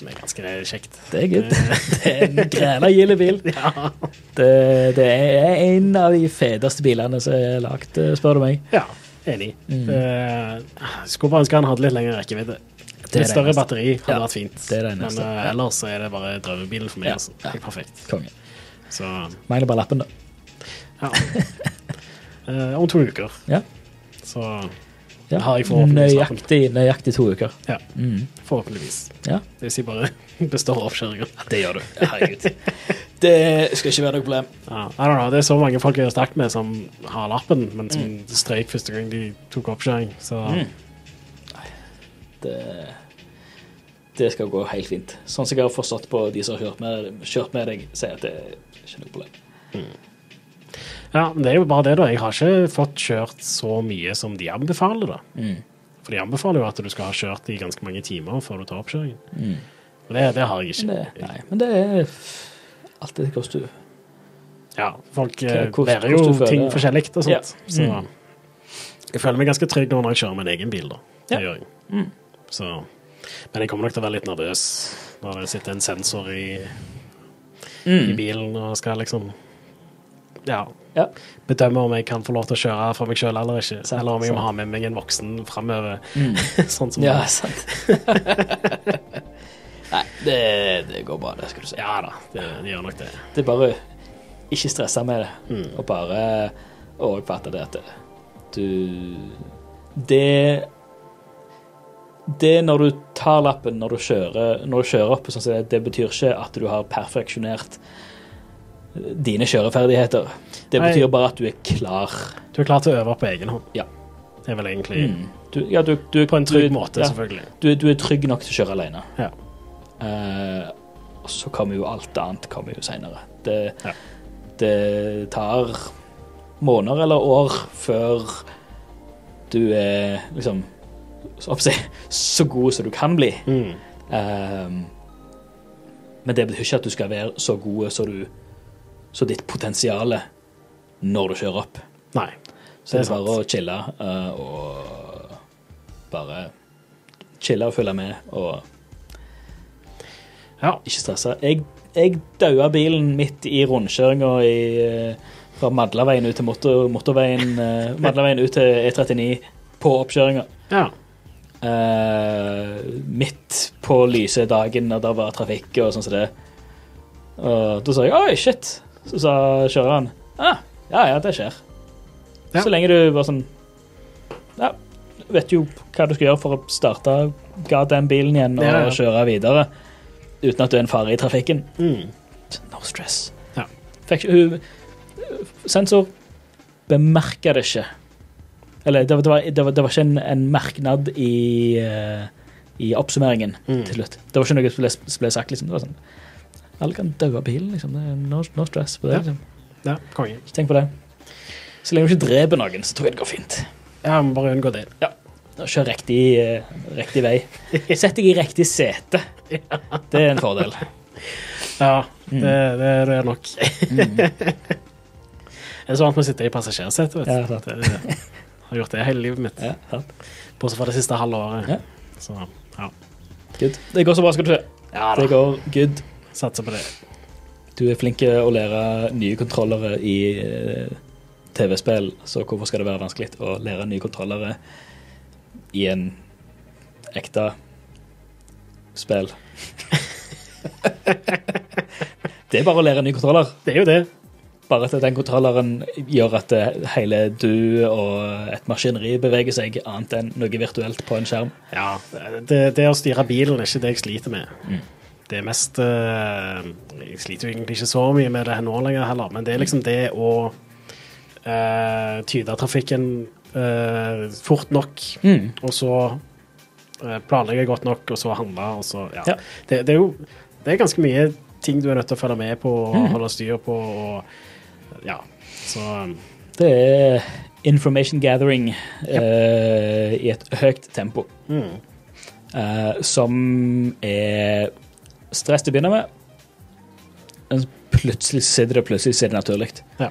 som er ganske kjekt. det er good. Det er en græla gild bil. Ja. Det, det er en av de feteste bilene som er lagd, spør du meg. ja, enig. Mm. Uh, skulle bare ønske han hadde litt lengre rekkevidde. Det det større batteri hadde Ja, vært fint. det det Men uh, ellers er det bare drømmebilen for meg. Altså. ja. Helt perfekt. Konge. Så Mangler bare lappen, da. ja. Uh, om to uker. Ja. Så Ja. har jeg forhåpentligvis Nøyaktig, nøyaktig to uker. Ja. Mm. forhåpentligvis. Ja. vil si bare består oppkjøringen. Det gjør du. Herregud. Det skal ikke være noe problem. Ja, I don't know, det er så mange folk jeg har snakket med som har lappen, men som strøyk første gang de tok oppkjøring. Så Mm. Det, det skal gå helt fint. Sånn som jeg har forstått på de som har kjørt med, kjørt med deg, sier at det er ikke noe problem. Ja, men det er jo bare det, da. Jeg har ikke fått kjørt så mye som de anbefaler, da. Mm. For de anbefaler jo at du skal ha kjørt i ganske mange timer før du tar oppkjøringen. Mm. Og det, det har jeg ikke. Det, nei, men det er alt det koster. Ja, folk eh, lærer jo hvordan føler- ting forskjellig og sånt. Ja. Så Mm. jeg føler meg ganske trygg nå når jeg kjører min egen bil, da. Det Ja. gjør jeg. Mm. Så, men jeg kommer nok til å være litt nervøs når det sitter en sensor i, i Mm. bilen og skal liksom ja, Ja. bedømme om jeg kan få lov til å kjøre for meg sjøl eller ikke. Sant, eller om jeg må ha med meg en voksen framover, Mm. sånn som Ja, sant. Nei, det, det går bra, det skal du si. Ja da, det, det gjør nok det. Det er bare ikke stresse med det, Mm. og bare overfatte fatte det at du Det Det når du tar lappen når du kjører, når du kjører opp, sånn det, det betyr ikke at du har perfeksjonert dine kjøreferdigheter. Det Nei. betyr bare at du er klar. Du er klar til å øve på egen hånd. Ja. Det er vel egentlig Mm. Du, ja, du, du, på en trygg du, måte, ja, selvfølgelig. du, er trygg nok til å kjøre alene. Ja. Uh, og så kommer jo alt annet kommer jo senere. Det, Ja. det tar måneder eller år før du er liksom så, så god som du kan bli. Mm. Uh, men det betyr ikke at du skal være så god som du Så ditt potensial når du kjører opp. Nei. Så det er bare å chille uh, og bare chille og følge med og Ja. ikke stresse. Jeg, jeg daua bilen midt i rundkjøringa eh, fra Madlaveien ut til motor, motorveien uh, Madlaveien ut til E39 på oppkjøringa. ja. Uh, midt på lyse dagen og det var trafikk og sånn som det. Og da sa jeg 'oi, shit'. Så sa kjøreren ah, 'ja ja, det skjer'. Ja. Så lenge du bare sånn Ja, vet jo hva du skal gjøre for å starte den bilen igjen og Ja, ja. kjøre videre uten at du er en fare i trafikken. Mm. No stress. Ja. Fikk, hun, sensor bemerka det ikke. Eller det, var- det, var, det, var, det var ikke en, en merknad i, uh, i oppsummeringen Mm. til slutt. Det var ikke noe som ble, ble sagt. liksom. Det var sånn Alle kan daue bilen, liksom. Det no, no stress på det. Ja. liksom. Ja, konge. Ikke tenk på det. Så lenge du ikke dreper noen, så tror jeg det går fint. Ja, må bare unngå det. Og Kjør riktig, uh, riktig vei. Sett deg i riktig sete. Det er en fordel. Ja, Mm. det, det, det er nok. Mm. Jeg er så vant med å sitte i passasjersetet, vet Ja, du. sant. Det- har gjort det hele livet mitt. Ja, sant. Bortsett fra det siste halve året. Ja. Så ja. Good. Det går så bra, skal du se. ja Det går good. Satser på det. Du er flink til å lære nye kontrollere i eh, TV-spill, så hvorfor skal det være vanskelig å lære nye kontrollere i en ekte spill? det er bare å lære ny kontroller. Det er jo det. Bare at den kontrolleren gjør at hele du og et maskineri beveger seg annet enn noe virtuelt på en skjerm. Ja, det, det å styre bilen er ikke det jeg sliter med. Mm. Det er mest eh, Jeg sliter jo egentlig ikke så mye med det her nå lenger heller, men det er liksom det å uh, tyde trafikken uh, fort nok, og så uh, planlegge godt nok, og så handle, og så Ja. Ja. Det, det er jo det er ganske mye ting du er nødt til å følge med på og Mm. holde styr på, og ja. Så Det er information gathering eh, i et høyt tempo. mm. Uh, som er stress til å begynne med. Men plutselig sitter det plutselig så er det naturlig. Ja.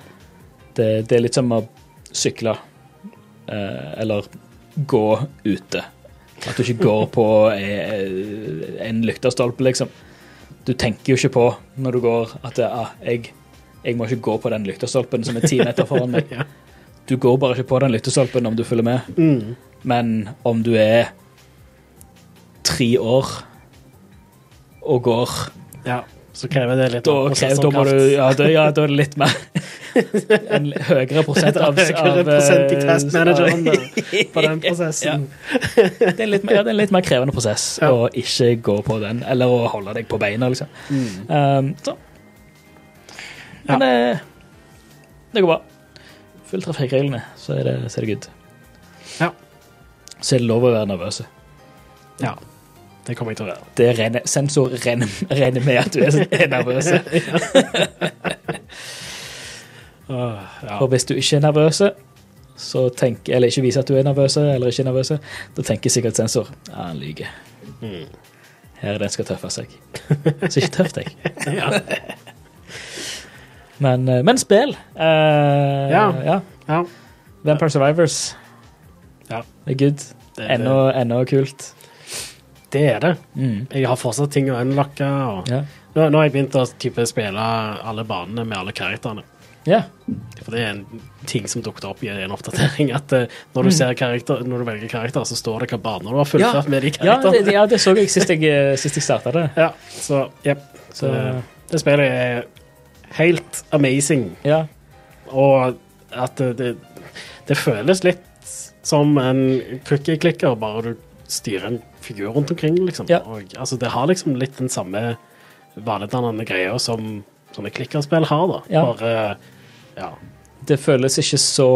Det, det er litt som å sykle eh, eller gå ute. At du ikke går på eh, en lyktestolpe, liksom. Du tenker jo ikke på når du går at ah, jeg, jeg må ikke gå på den lyktestolpen som er ti meter foran meg. Du går bare ikke på den lyktestolpen om du følger med. Mm. Men om du er tre år og går, ja. så krever det litt Da, krever, da, må du, ja, da, ja, da er det litt mer En høyere prosent av, Høyere av prosent i eh, testmanageren på den prosessen. Det er litt, ja, det er en litt mer krevende prosess Ja. å ikke gå på den, eller å holde deg på beina, liksom. Um, så. Men det, det går bra. Følg trafikkreglene, så er det, så er det good. Ja. Så er det lov å være nervøse. Ja, det kommer jeg til å være. Det renner, sensor renner, renner med at du er, er nervøs. Ja. Og hvis du ikke er nervøs, så tenk, eller ikke viser at du er nervøs, eller ikke er nervøs, da tenker sikkert sensor ja, han lyver. Mm. Her er den skal tøffe seg. Så ikke tøff deg. ja. Men, eh, men spill. Uh, Ja. ja. ja. Vampire Survivors. Ja. Det er good. Det, ennå kult. Det er det. Mm. Jeg har fortsatt ting å unlocke. Og... Ja. Nå, nå har jeg begynt å type, spille alle banene med alle karakterene. ja. For det er en ting som dukket opp i en oppdatering. At uh, når du, ser karakter, når du velger karakter, så står det hvilke baner du har fullført Ja. med de Ja, karakterene. det, ja, det så jeg sist jeg, eh, sist jeg starta det. Ja, så jepp. Så det, det spillet er helt amazing. Ja. Og at det, det, det føles litt som en cookie-klikker, bare du styrer en figur rundt omkring, liksom. Ja. Og, altså, det har liksom litt den samme vanedannende greia som sånne klikkerspill har, da. Ja. Bare ja. Det føles ikke så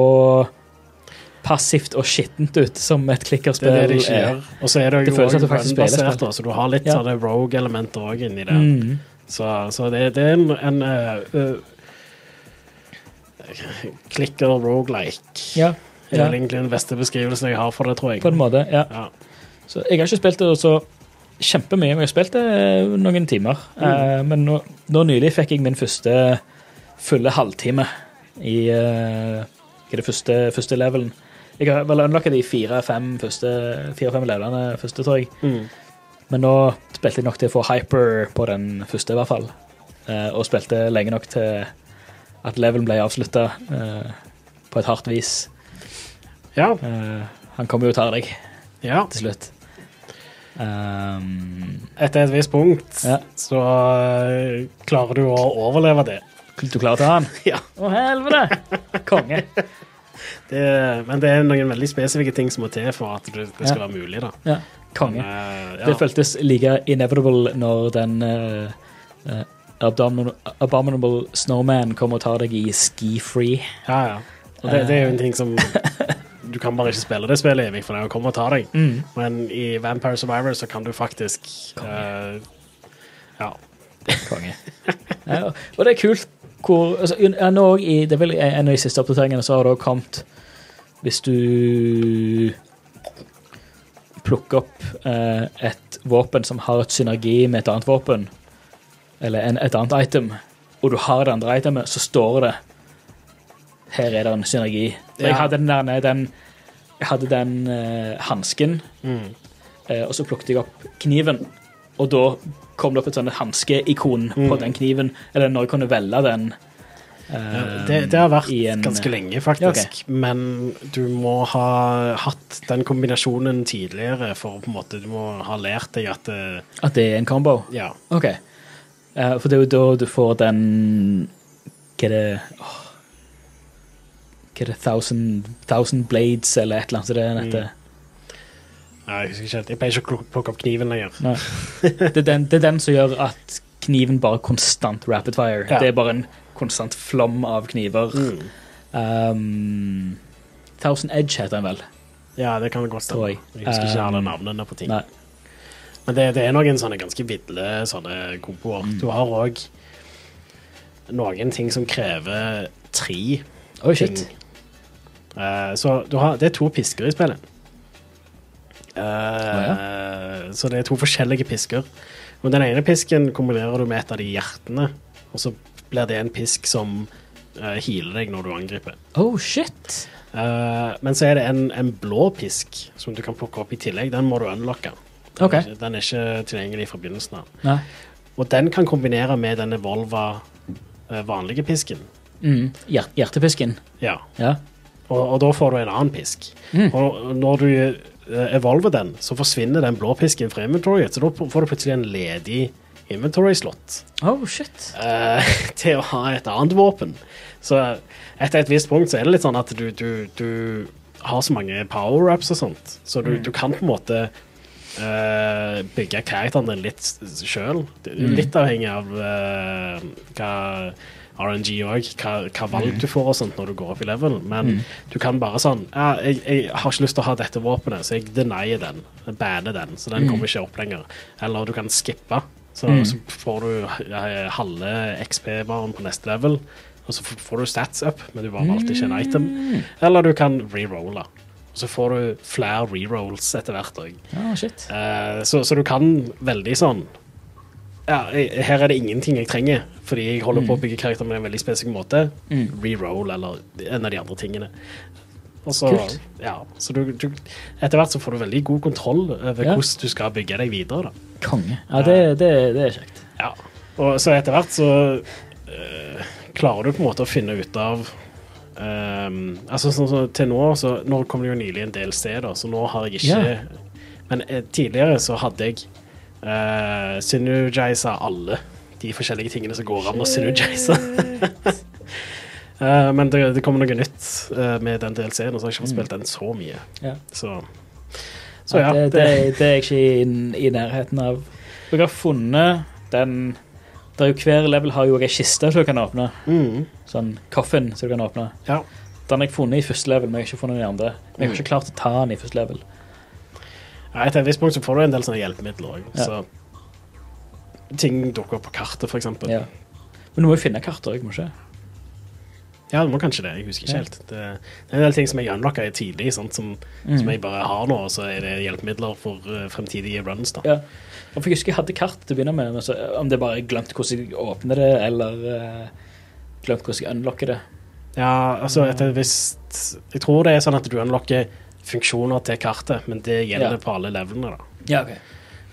passivt og skittent ut som et Det klikkerspill. er det de ikke gjør. Og så er det, Det jo også run-basert, så du har litt Ja. sånne rogue-elementer òg inni det. Mm. Så, så det, det er en, en uh, klikker rogelike. Ja, Det er egentlig den beste beskrivelsen jeg har for det, tror jeg. på en måte. Ja. Ja. Så jeg har ikke spilt det så kjempemye, men jeg har spilt det eh, noen timer. Mm. Eh, men nå, nå nylig fikk jeg min første fulle halvtime i uh, hva er det første, første levelen. Jeg har vel unlocka de fire-fem første fire-fem levelene første, tror jeg. Mm. Men nå spilte jeg nok til å få hyper på den første, i hvert fall. Uh, og spilte lenge nok til at levelen ble avslutta på et hardt vis. Ja, Uh, han kommer jo og tar deg ja. til slutt. Um, Etter et visst punkt Ja. så eh, klarer du å overleve det. du klarer å ta han? Ja. Å, helvete! Konge. det. Men det er noen veldig spesifikke ting som må til for at det, det skal Ja. være mulig, da. Ja, konge. Men, eh, Det føltes like inevitable når den uh, uh, abominable, abominable Snowman kommer og tar deg i ski-free. Ja, ja. Og det, det er jo en ting som Du kan bare ikke spille det spillet evig, for det kommer og tar deg. Mm. Men i Vampire Survivor så kan du faktisk uh, Ja. Konge. Ja, og det er kult hvor altså, ja, nå i, Det er vel en av de siste oppdateringene så har det også kommet Hvis du plukker opp uh, et våpen som har et synergi med et annet våpen, eller en, et annet item, og du har det andre itemet, så står det Her er det en synergi. Ja. Jeg hadde den der den, Jeg hadde den uh, hansken, Mm. Eh, og så plukket jeg opp kniven, og da kom det opp et sånt hanskeikon på Mm. den kniven, eller når jeg kunne velge den. eh, Det, det har vært en- ganske lenge, faktisk. Men du må ha hatt den kombinasjonen tidligere for på en måte Du må ha lært deg at det... At det er en combo? Ja. OK. For det er jo da du får den Hva er det åh. Hva er det Thousand, thousand Blades, eller et eller annet Så det Mm. Nei, Jeg husker ikke helt. Jeg pleier ikke å plukke opp kniven lenger. Det, er den, det er den som gjør at kniven bare konstant rapid fire. Ja. Det er bare en konstant flom av kniver. Mm. Um, Thousand Edge heter den vel. Ja, det kan godt Tror stemme. jeg. Jeg husker ikke alle Um, navnene på ting. Nei. Men det, det er noen sånne ganske ville sånne komboer. Mm. Du har òg noen ting som krever tre oh, ting. Eh, så du har, det er to pisker i spillet. Eh, Så det er to forskjellige pisker. Og den ene pisken kombinerer du med et av de hjertene, og så blir det en pisk som uh, healer deg når du angriper. Oh, shit. Uh, men så er det en, en blå pisk som du kan plukke opp i tillegg. Den må du unlocke. Den, okay. er, den er ikke tilgjengelig fra begynnelsen av. Nei. Og den kan kombinere med denne Volva uh, vanlige pisken. Mm. Hjertepisken. Ja. Ja. Og, og da får du en annen pisk. Mm. Og når du eh, evolver den, så forsvinner den blå pisken fra inventoryet, så da får du plutselig en ledig inventory-slott Oh, shit. eh, til å ha et annet våpen. Så etter et visst punkt så er det litt sånn at du, du, du har så mange power-ups og sånt, så du, du kan på en måte uh, bygge karakteren din litt sjøl. Litt avhengig av uh, hva RNG òg, hva, hva valg du får og sånt når du går opp i level. Men du kan bare sånn ja, jeg, jeg har ikke lyst til å ha dette våpenet, så jeg denier den. Jeg banner den, så den kommer ikke opp lenger. Eller du kan skippe, så, så får du ja, halve XP-baren på neste level. Og så får du stats up, men du bare valgte ikke en item. Eller du kan rerolle. Og så får du flere rerolls etter hvert òg. Oh, shit. Eh, så, så du kan veldig sånn Ja, her er det ingenting jeg trenger, fordi jeg holder på å bygge karakter med en veldig spesifikk måte. Mm. Reroll eller en av de andre tingene. Og så, ja, så du, du, etter hvert så får du veldig god kontroll over Ja. hvordan du skal bygge deg videre. da. Konge. Ja, det, det, det er kjekt. Ja. Og så etter hvert så øh, klarer du på en måte å finne ut av ehm, Altså så, så, til nå så Nå kom det jo nylig en del steder, så nå har jeg ikke. Men eh, tidligere så hadde jeg uh, synergisa alle de forskjellige tingene som går an å synergise. uh, men det, det kommer noe nytt uh, med den DLC-en, og så har jeg ikke fått spilt den så mye. Ja. Så, så ja. det, det, det er jeg ikke i, i nærheten av. Jeg har funnet den der er jo Hver level har jo ei kiste som du kan åpne. mm, Sånn coffin som du kan åpne. ja. Den har jeg funnet i første level, men jeg har ikke funnet den i andre. Men jeg har ikke klart å ta den i første level. Ja, Etter et visst punkt så får du en del sånne hjelpemidler òg. Ja. Så ting dukker opp på kartet, f.eks. Ja. Men du må jo finne kartet òg, må ikke? ja, du må kanskje det. Jeg husker ikke helt. Det, det er en del ting som jeg unlocka tidlig, sant? Som, Mm. som jeg bare har nå, og så er det hjelpemidler for uh, fremtidige runs. da. Ja. For jeg husker jeg hadde kart til å begynne med, men så, om det bare glemt hvordan jeg åpner det, eller uh, glemt hvordan jeg unlocker det. Ja, altså etter et visst Jeg tror det er sånn at du unlocker funksjoner til kartet, men det gjelder Ja. på alle levelene. da. Ja, okay.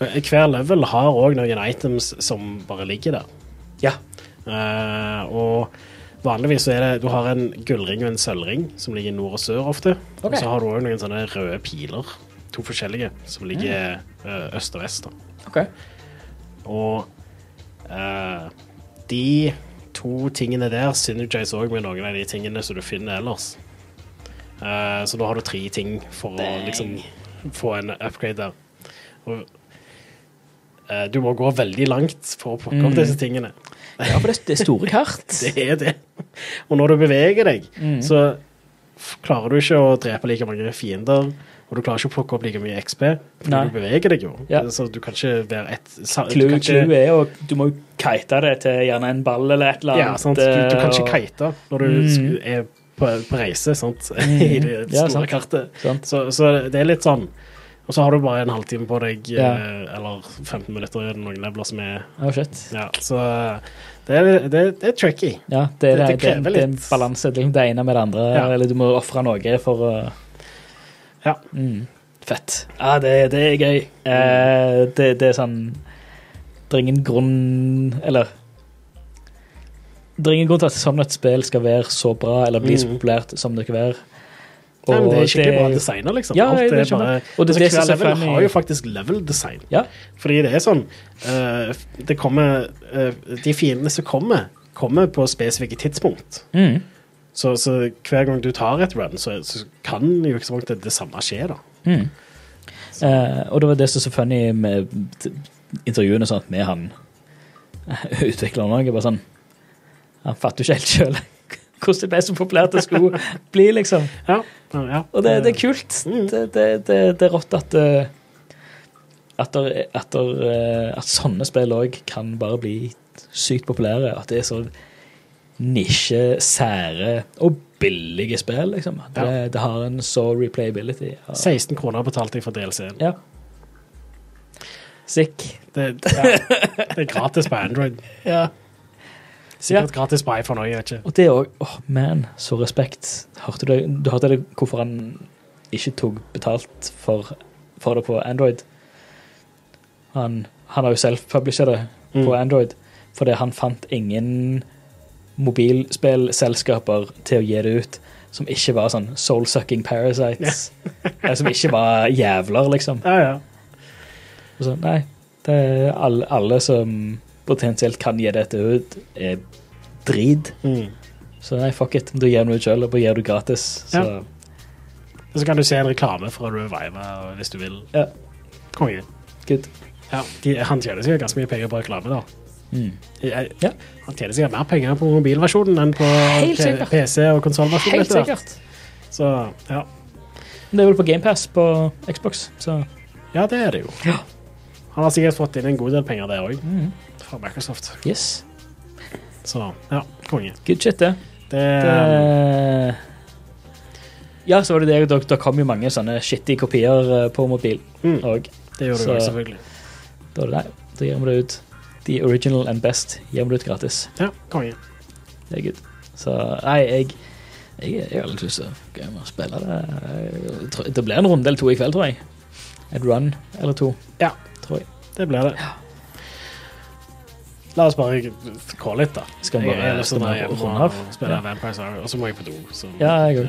Hver level har òg noen items som bare ligger der. Ja. Uh, og vanligvis så er det Du har en gullring og en sølvring som ligger nord og sør ofte. Okay. Og så har du òg noen sånne røde piler, to forskjellige, som ligger mm. øst og vest. da. OK. Og uh, de to tingene der synergize òg med noen av de tingene som du finner ellers. Eh, så da har du tre ting for Dang. å liksom få en upgrade der. Og uh, du må gå veldig langt for å plukke opp Mm. disse tingene. Ja, for det, er store kart. Det er det. Og når du beveger deg, Mm. så klarer du ikke å drepe like mange fiender. Og du klarer ikke å plukke opp like mye XP, for Nei. du beveger deg jo. Ja. Så du kan ikke være et sa- du Clou, kan ikke- er jo Du må jo kite det til gjerne en ball eller et eller annet. Ja, sant? Du, du kan ikke og- kite når du Mm. er på, på reise sant? Mm. i det Ja, store sant. kartet. Sant. Så, så det er litt sånn. Og så har du bare en halvtime på deg, Ja. eh, eller 15 minutter i noen leveler som er Oh, shit. Ja, så det er, det, det er tricky. Ja, det Det- det, det det, krever det, er en balanse. Det er det ene med det andre. Ja. Eller du må ofre noe for å Ja. Mm. Fett. Ja, det, det er gøy. Eh, det, det er sånn Det er ingen grunn Eller Det er ingen grunn til at sånn et spill skal være så bra eller bli så Mm. populært som det kan være. Nei, men det er skikkelig det... bra designer, liksom. Ja, Alt er bare. Og det- det hver level har jo faktisk level design. Ja. Fordi det er sånn uh, Det kommer uh, De fiendene som kommer, kommer på spesifikke tidspunkt. Mm. Så, så hver gang du tar et run, så, så kan jo ikke så langt det, det samme skje, da. Mm. Uh, og det var det som er så funny med intervjuene sånn, med han utvikleren òg. Bare sånn Han fatter jo ikke helt sjøl hvordan det ble så populært det skulle bli, liksom. Ja, ja. Og det, det er kult. Mm. Det, det, det, er rått at eh, at, der, at, der, eh, at sånne spill òg kan bare bli sykt populære. At det er så nisje, sære og billige spill, liksom. Det, Ja. det har en så replayability. Ja. 16 kroner betalte jeg for DLC-en. Ja. Sick. Det, ja, det er gratis på Android. Ja. Sikkert gratis på iPhone òg, jeg vet ikke. Og det òg Åh, man, så respekt. Hørte du, du hørte det hvorfor han ikke tok betalt for, for det på Android? Han, han har jo self-publisha det på Mm. Android fordi han fant ingen mobilspillselskaper til å gi det ut som ikke var sånn soul-sucking parasites. Eller som ikke var jævler, liksom. Ja, ja. Så, nei, Eh, alle, alle som potensielt kan gi dette ut, er drit. Mm. Så nei, fuck it. Da gir du ut sjøl, og bare gir du gratis. Så Ja. Så kan du se en reklame fra Revive hvis du vil. ja, Konge. good. Ja, de, han tjener sikkert ganske mye penger på reklame, da. Mm. Jeg, Ja. Han tjener sikkert mer penger på mobilversjonen enn på. PC og konsollversjonen. Helt sikkert. Så ja. Det er vel på GamePass på Xbox, så ja, det er det jo. Ja. Han har sikkert fått inn en god del penger der òg, mm. Fra Microsoft. yes. Så ja, konge. Good shit, det. Det, det ja, så var det det. Det, det kom jo mange sånne shitty kopier eh, på mobil mm, òg. det gjør så- jo selvfølgelig. Da er det da gir vi det ut. The original and best gir vi det ut gratis. Ja, konge. Det er good. Så nei, jeg jeg, jeg har litt lyst til å og spille det. Tror- Det blir en runde eller to i kveld, tror jeg. Et run eller to, Ja. tror jeg. Det blir det. La oss bare gå litt, da. Skal Jeg- bare- jeg jeg, jeg, runde av? spille Ja. Vampire Star, og så må jeg på do. Så, Ja, jeg òg.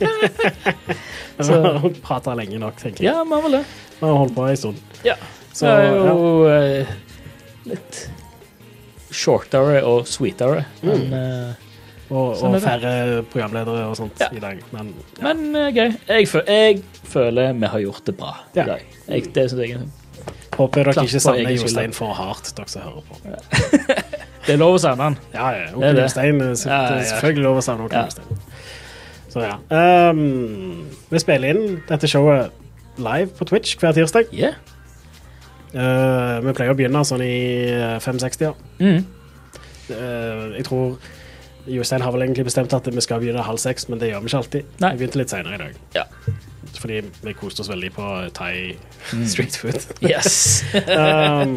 Så prata lenge nok, tenker jeg. Ja, vi har vel det. Vi har holdt på en stund. Ja. Så det er ja. jo eh, litt shortere og sweetere. Men, eh, Og, Sånn og færre programledere og sånt Ja. i dag. Men ja. men eh, gøy. Jeg, føl jeg føler vi har gjort det bra Ja. i dag. Jeg, det synes jeg er håper dere ikke savner Jostein for hardt, dere som hører på. Det er lov å savne han. Ja, ja. Onkel. Jostein Ja, ja, ja. selvfølgelig lov å savne onkel Ja. Jostein. Så ja. Um, vi spiller inn dette showet live på Twitch hver tirsdag. Yeah. Uh, vi pleier å begynne sånn i uh, 560. Mm. Uh, jeg tror Jostein har vel egentlig bestemt at vi skal begynne halv seks, men det gjør vi ikke alltid. Nei. Vi begynte litt senere i dag. Ja. Fordi vi koste oss veldig på thai Mm. street food. Yes. um,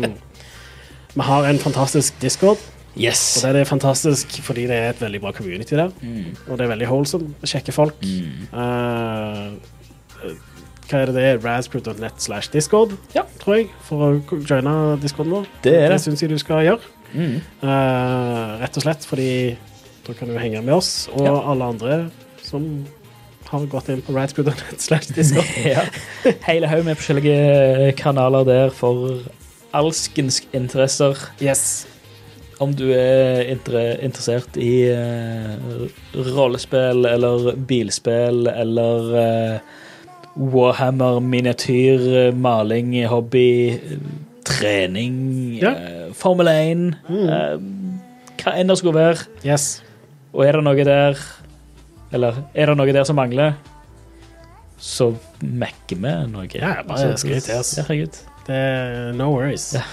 vi har en fantastisk discord, yes. og det er fantastisk fordi det er et veldig bra community der. Mm. Og det er veldig wholesome, kjekke folk. Mm. Uh, hva er det det er? Raspberry.net slash discord, Ja. tror jeg, for å joine discorden vår. Det er det. Det syns jeg du skal gjøre. Mm. Uh, rett og slett fordi da kan du henge med oss og Ja. alle andre som har gått inn på radcrew.net. ja. Hele haug med forskjellige kanaler der for alskens interesser. Yes. Om du er inter interessert i uh, rollespill eller bilspill eller uh, Warhammer, miniatyr, eh, maling, hobby, eh, trening, Ja. eh, Formel 1 Mm. eh, Hva enn det skulle være. Yes. Og er det noe der Eller er det noe der som mangler, så mekker vi noe. Ja, bare skriv til oss. Ja, herregud. Det er no worries. Ja.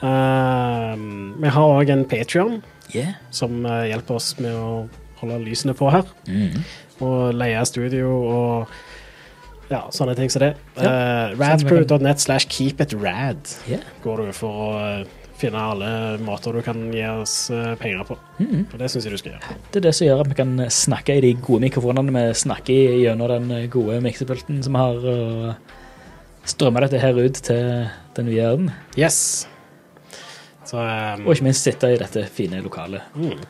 Um, vi har òg en Patrion Yeah. som uh, hjelper oss med å holde lysene på her. Mm. Og leie studio og ja, sånne ting som det. Ja, Uh, Radscrew.net slash keep it rad Yeah. går du for å uh, finne alle måter du kan gi oss uh, penger på. Mm. Og det syns jeg du skal gjøre. Det er det som gjør at vi kan snakke i de gode mikrofonene vi snakker i gjennom den gode miksepulten som vi har, og strømme dette her ut til den vide verden. Yes. Så um, Og ikke minst sitte i dette fine lokalet. mm.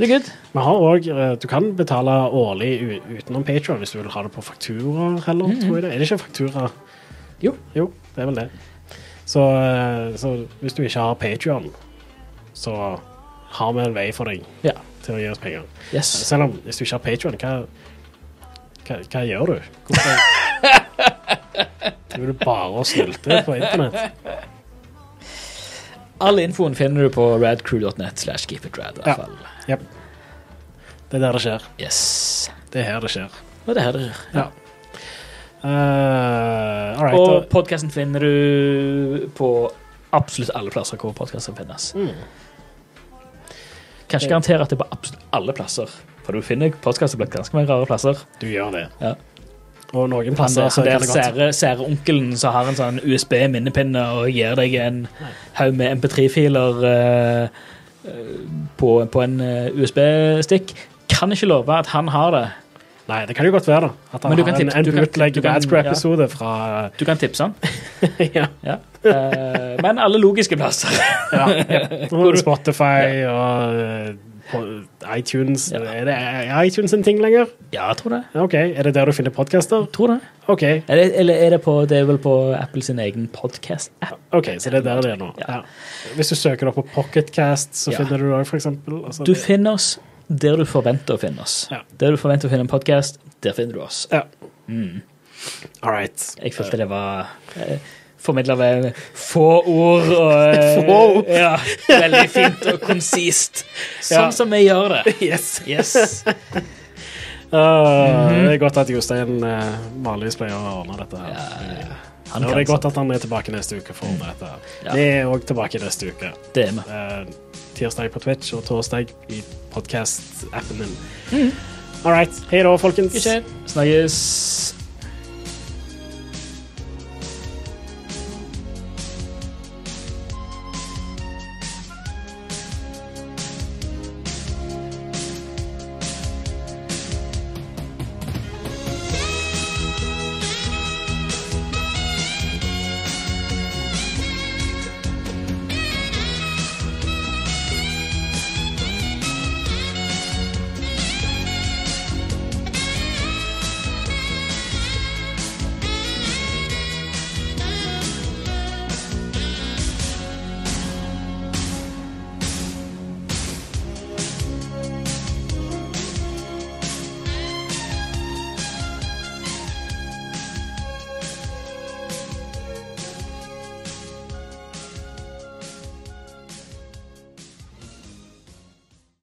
Det er good. Vi har også, Du kan betale årlig utenom Patron hvis du vil ha det på faktura heller, Mhm. tror jeg det. Er det ikke faktura? Jo. Jo, det er vel det. Så, uh, så hvis du ikke har Patrion, så har vi en vei for deg Ja. til å gi oss penger. Yes. Selv om hvis du ikke har Patrion, hva, hva, hva gjør du? Hvorfor Driver du bare og snylter på internett? All infoen finner du på radcrew.net slash keepitrad. i Ja. fall. Det er der det skjer. Yes. Det er her det skjer. Og det er her det skjer. Ja. Uh, all right. Og podkasten finner du på absolutt alle plasser hvor podkasten finnes. Mm. Kan ikke garantere at det er på absolutt alle plasser. For du finner podkaster på ganske mange rare plasser. Du gjør det. Ja. Og noen plasser så det godt sære, sære onkelen som har en sånn USB-minnepinne og gir deg en haug med MP3-filer eh, eh, på, på en USB-stikk. Kan ikke love at han har det. Nei, det kan jo godt være, da. At han har en, utlegg en bootleg du kan- Radscrew-episode fra Du kan tipse han. ja. Ja. Uh, men alle logiske plasser. ja. ja. Spotify og uh, iTunes Ja. Er det er iTunes en ting lenger? Ja, jeg tror det. OK. Er det der du finner podkaster? Tror det. OK, Er det, eller er det på Det er vel på Apple sin egen podcast-app. ok, så det er der det er nå. Ja. Hvis du søker da på Pocketcast, så finner du det òg, eksempel. Altså, Du finner oss der du forventer å finne oss. Ja. Der du forventer å finne en podkast, der finner du oss. Ja. Mm. All right. Jeg følte det var eh, formidla ved få ord og eh, Få ord. Ja, veldig fint og konsist. Sånn Ja. som vi gjør det. Yes. Yes. Uh, mm -hmm. Det er godt at Jostein uh, vanligvis pleier å ordne dette. her. Ja, Ja, det er godt at han er tilbake neste uke for å ordne dette. her. Vi er òg tilbake neste uke. Det er vi. Tirsdag på Twitch og torsdag i podkast-appen din. Mm. All right. Hei da, folkens. Snakkes.